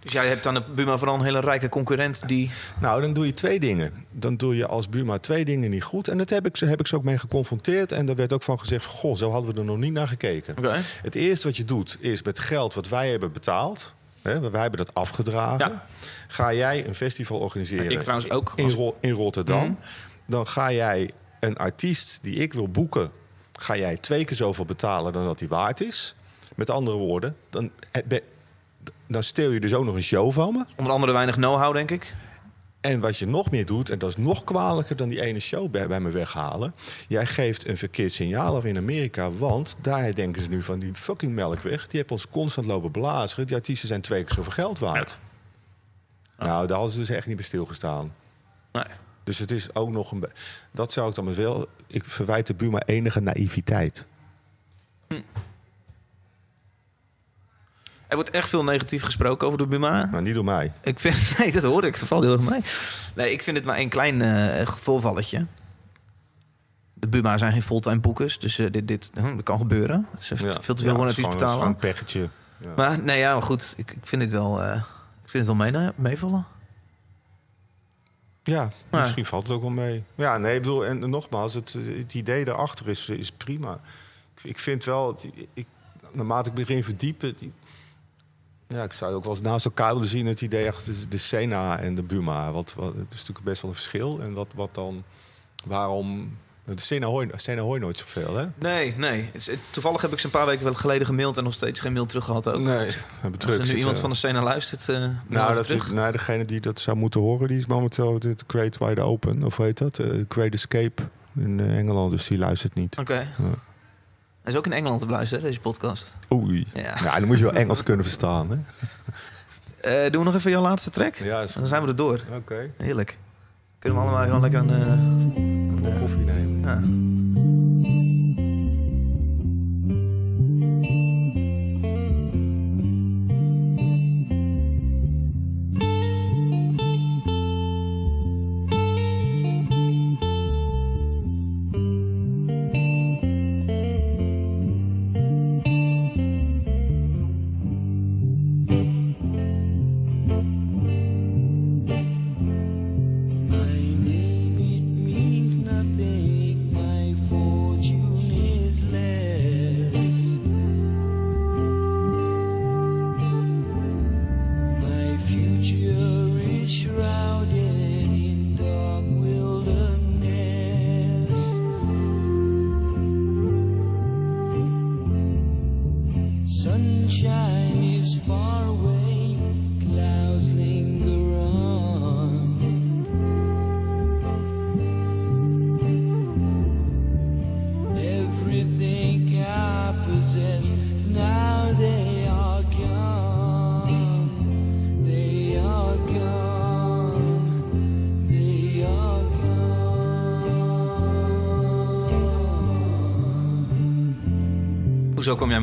Dus jij hebt aan de Buma vooral een hele rijke concurrent die... Nou, dan doe je twee dingen. Dan doe je als Buma twee dingen niet goed. En dat heb ik, ze- heb ik ze ook mee geconfronteerd. En daar werd ook van gezegd: van, Goh, zo hadden we er nog niet naar gekeken. Het eerste wat je doet is met geld wat wij hebben betaald. Hè, wij hebben dat afgedragen. Ja. Ga jij een festival organiseren? Ik trouwens ook. In, Ro- in Rotterdam. Mhm. Dan ga jij een artiest die ik wil boeken. Ga jij twee keer zoveel betalen dan dat hij waard is. Met andere woorden, dan, eh, dan steel je dus ook nog een show van me. Onder andere weinig know-how, denk ik. En wat je nog meer doet, en dat is nog kwalijker dan die ene show bij, bij me weghalen. Jij geeft een verkeerd signaal af in Amerika. Want daar denken ze nu van die fucking melkweg. Die heeft ons constant lopen blazen. Die artiesten zijn twee keer zoveel geld waard. Nou, daar hadden ze dus echt niet bij stilgestaan. Nee. Dus het is ook nog een. Dat zou ik dan wel. Ik verwijt de Buma enige naïviteit. Er wordt echt veel negatief gesproken over de Buma. Maar niet door mij. Ik vind... [LAUGHS] Nee, dat hoor ik. Dat valt heel erg mee. Nee, ik vind het maar een klein voorvalletje. De Buma zijn geen fulltime boekers. Dus eh, dit, dit hm, dat kan gebeuren. Het is veel te veel Ja, het gewoon- betalen. het een peggetje. Ja. Maar nee, ja, maar goed. Ik, ik vind dit wel... eh, ik vind het wel mee, meevallen. Ja, Maar- misschien valt het ook wel mee. Ja, nee, ik bedoel, en nogmaals, het, het idee daarachter is, is prima. Ik, ik vind wel, ik, naarmate ik begin verdiepen, die, ja, ik zou ook wel eens naast elkaar willen zien het idee achter de, de Sena en de Buma. Wat, wat, het is natuurlijk best wel een verschil. En wat, wat dan, waarom, de Sena hoor, je- Sena nooit zoveel, hè? Nee, nee. Toevallig heb ik ze een paar weken geleden gemaild... en nog steeds geen mail terug gehad ook. Nee, Als er nu iemand van de scène luistert, eh mail Nou, dat terug. is, nou, degene die dat zou moeten horen, die is momenteel de Great Wide Open. Of hoe heet dat? Eh, Great Escape in eh, Engeland, dus die luistert niet. Oké. Hij is ook in Engeland te beluisteren, deze podcast. Oei. Ja. Ja. dan moet je wel Engels kunnen verstaan, hè? Eh, doen we nog even jouw laatste track? Ja, is Dan zijn we er door. Oké. Heerlijk. Kunnen we allemaal gewoon lekker een... eh, Een koffie nemen. ja.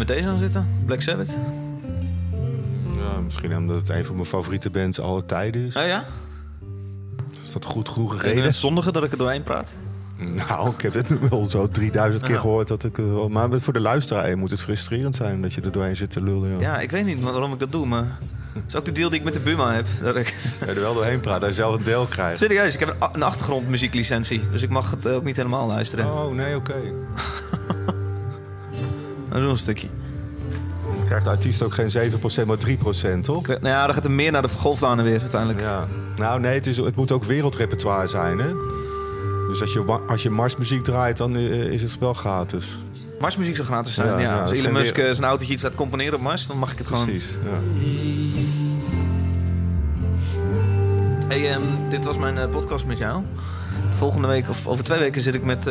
Met deze aan zitten? Black Sabbath? Ja, misschien omdat het een van mijn favoriete bands alle tijden is. Oh ja? Is dat goed genoeg reden? eh, zondige dat ik er doorheen praat? Nou, ik heb dit nu wel zo 3000 keer Ja. gehoord. Dat ik, het wel- maar voor de luisteraar eh, moet het frustrerend zijn dat je er doorheen zit te lullen. joh. Ja, ik weet niet waarom ik dat doe, maar... Dat is ook de deal die ik met de Buma heb. Dat ik... [LAUGHS] Je er wel doorheen praat, dat je zelf een deel krijgt. Serieus, ik heb een, achtergrondmuzieklicentie. Dus ik mag het eh, ook niet helemaal luisteren. Oh, nee, oké. Dan doen we een stukje. Krijgt de artiest ook geen 7%, maar 3%, toch? Nou ja, dan gaat er meer naar de golfbanen weer uiteindelijk. Ja. Nou, nee, het, is, het moet ook wereldrepertoire zijn, hè? Dus als je, als je Marsmuziek draait, dan eh, is het wel gratis. Marsmuziek zou gratis zijn, Ja, Als Elon Musk weer- eh, zijn autootje iets laat componeren op Mars, dan mag ik het gewoon... Precies, ja. Hey, ehm, dit was mijn eh, podcast met jou. Volgende week, of over twee weken, zit ik met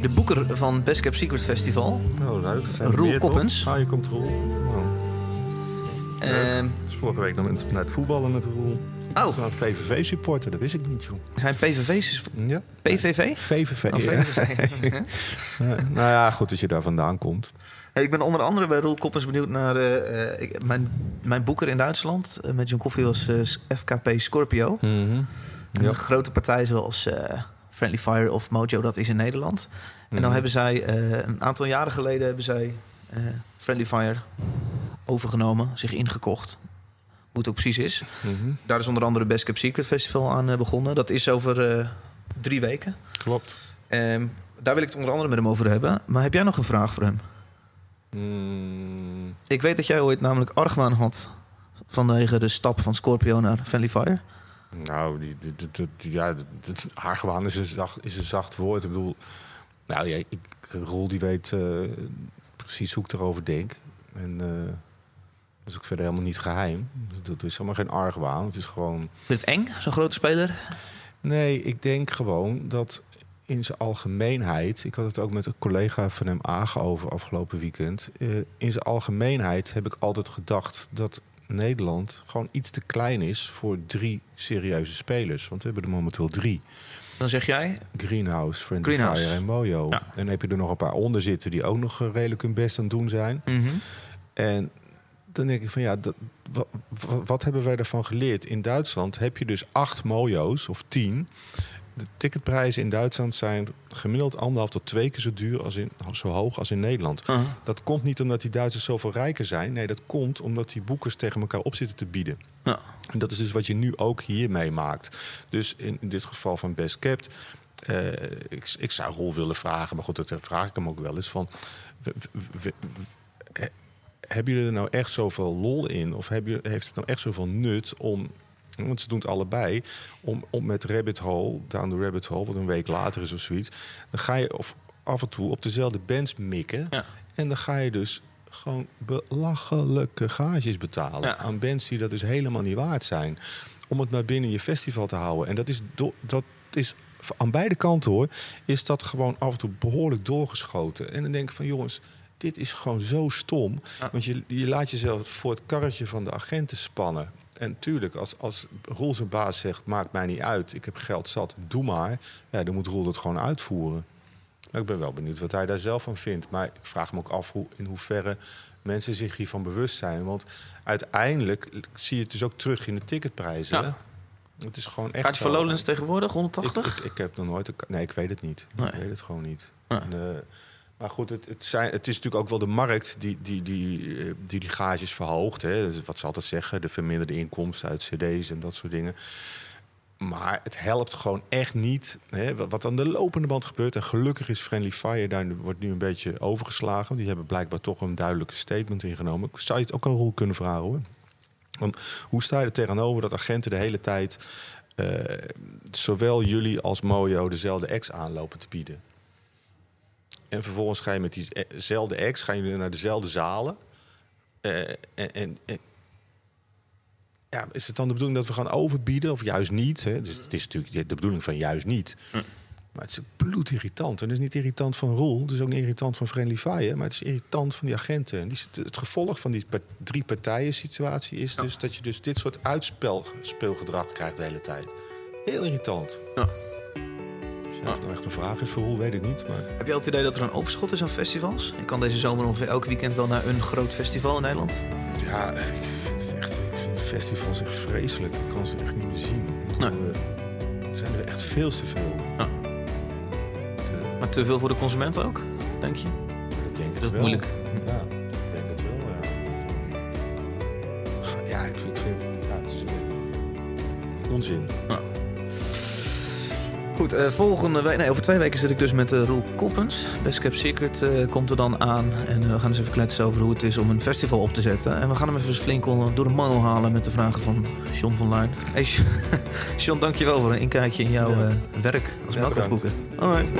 de boeker van Best Kept Secret Festival. Oh, leuk. Zijn Roel? Koppens. Ah, je komt Roel. Nou, Ehm, dus vorige week met- naar het voetballen met Roel. oh, VVV-supporter, dat wist ik niet, joh. zijn PVV's... Ja. PVV? VVV. Oh. VVV. Ja, [LAUGHS] nou ja, goed dat je daar vandaan komt. Hey, ik ben onder andere bij Roel Koppens benieuwd naar eh, eh, ik- mijn, mijn boeker in Duitsland. eh, met John Koffie was FKP Scorpio. En Ja. een grote partij zoals Friendly Fire of Mojo, dat is in Nederland. En Mhm. nou hebben zij, eh, een aantal jaren geleden hebben zij eh, Friendly Fire overgenomen, zich ingekocht. Hoe het ook precies is. Mhm. Daar is onder andere Best Kept Secret Festival aan eh, begonnen. Dat is over drie weken. Klopt. Ehm, daar wil ik het onder andere met hem over hebben. Maar heb jij nog een vraag voor hem? Mm, Ik weet dat jij ooit namelijk argwaan had vanwege de stap van Scorpio naar Friendly Fire. Nou, die, die, die- die- ja, argwaan is een, zacht, is een zacht woord. Ik bedoel, nou ja, ik, Roel die weet eh, precies hoe ik erover denk. En eh, dat is ook verder helemaal niet geheim. Dat is helemaal geen argwaan. Het is gewoon... Je het eng, zo'n grote speler? Nee, ik denk gewoon dat in zijn algemeenheid... Ik had het ook met een collega van hem Agen over afgelopen weekend. eh, in zijn algemeenheid heb ik altijd gedacht dat Nederland gewoon iets te klein is... voor drie serieuze spelers. Want we hebben er momenteel drie. Dan zeg jij, Greenhouse, Friendly Greenhouse. Fire en Mojo. Ja. En dan heb je er nog een paar onder zitten... die ook nog eh, redelijk hun best aan het doen zijn. En dan denk ik van ja, dat, wat, wat hebben wij daarvan geleerd? In Duitsland heb je dus acht mojo's of tien. De ticketprijzen in Duitsland zijn gemiddeld anderhalf tot twee keer zo duur als in zo hoog als in Nederland. Dat komt niet omdat die Duitsers zoveel rijker zijn. Nee, dat komt omdat die boekers tegen elkaar op zitten te bieden. Ja. En dat is dus wat je nu ook hier meemaakt. Dus in, in dit geval van Best Kept. eh, ik, ik zou Rol willen vragen, maar goed, dat vraag ik hem ook wel eens van. w- w- w- w- hebben jullie er nou echt zoveel lol in? Of hebben heeft het nou echt zoveel nut om... Want ze doen het allebei. Om, om met Rabbit Hole, Down the Rabbit Hole... wat een week later is of zoiets... dan ga je of af en toe op dezelfde bands mikken. Ja. En dan ga je dus gewoon belachelijke gages betalen... Ja. aan bands die dat dus helemaal niet waard zijn. Om het maar binnen je festival te houden. En dat is, dat is aan beide kanten hoor... is dat gewoon af en toe behoorlijk doorgeschoten. En dan denk ik van jongens dit is gewoon zo stom. Want je, je laat jezelf voor het karretje van de agenten spannen. En tuurlijk, als, als Roel zijn baas zegt, maakt mij niet uit. Ik heb geld zat, doe maar. Ja, dan moet Roel dat gewoon uitvoeren. Maar ik ben wel benieuwd wat hij daar zelf van vindt. Maar ik vraag me ook af hoe, in hoeverre mensen zich hiervan bewust zijn. Want uiteindelijk zie je het dus ook terug in de ticketprijzen. Ja. Het is gewoon echt Kaartje voor zo. Lowlands tegenwoordig, Ik, 180? ik, ik heb nog nooit... Nee, ik weet het niet. Nee. Ik weet het gewoon niet. Nee. En, eh, maar goed, het, het, zijn, het is natuurlijk ook wel de markt die die, die, eh, die, die gages verhoogt. Hè. Wat ze altijd zeggen, de verminderde inkomsten uit cd's en dat soort dingen. Maar het helpt gewoon echt niet. Hè, wat- aan de lopende band gebeurt. En gelukkig is Friendly Fire daar wordt nu een beetje overgeslagen. Die hebben blijkbaar toch een duidelijke statement ingenomen. Ik zou je het ook aan Roel kunnen vragen hoor. Want hoe sta je er tegenover dat agenten de hele tijd... eh, zowel jullie als Mojo dezelfde ex aanlopen te bieden? En vervolgens ga je met diezelfde ex gaan jullie naar dezelfde zalen. Eh, en, en, en- ja, is het dan de bedoeling dat we gaan overbieden of juist niet? Hè? Dus het is natuurlijk de bedoeling van juist niet. Maar het is bloedirritant. En het is niet irritant van Roel. Het is ook niet irritant van Friendly Fire. Maar het is irritant van die agenten. En die, het gevolg van die drie partijen situatie is dus dat je dus dit soort uitspeelgedrag krijgt de hele tijd. Heel irritant. Ja. Dus of het nou echt een vraag is voor Roel, weet ik niet. Maar Heb je al het idee dat er een overschot is aan festivals? Ik kan deze zomer ongeveer elk weekend wel naar een groot festival in Nederland. ja, ik vind, het echt, ik vind festivals echt vreselijk. Ik kan ze echt niet meer zien. Ik Nee. eh, Er zijn er echt veel te veel. Ja. Maar te veel voor de consument ook, denk je? dat denk ik Dat is wel. moeilijk. Ja, ik denk het wel, ja. Ja, ik, ik vind ja, het is een onzin. Goed, eh, volgende week, nee, over twee weken zit ik dus met eh Roel Koppens. Best Kept Secret eh, komt er dan aan. En we gaan eens even kletsen over hoe het is om een festival op te zetten. En we gaan hem even flink onder- door de mangel halen met de vragen van John van Luijn. Hey, [LAUGHS] John, dankjewel voor een inkijkje in jouw werk als Ja, melkwegboeken. Alright.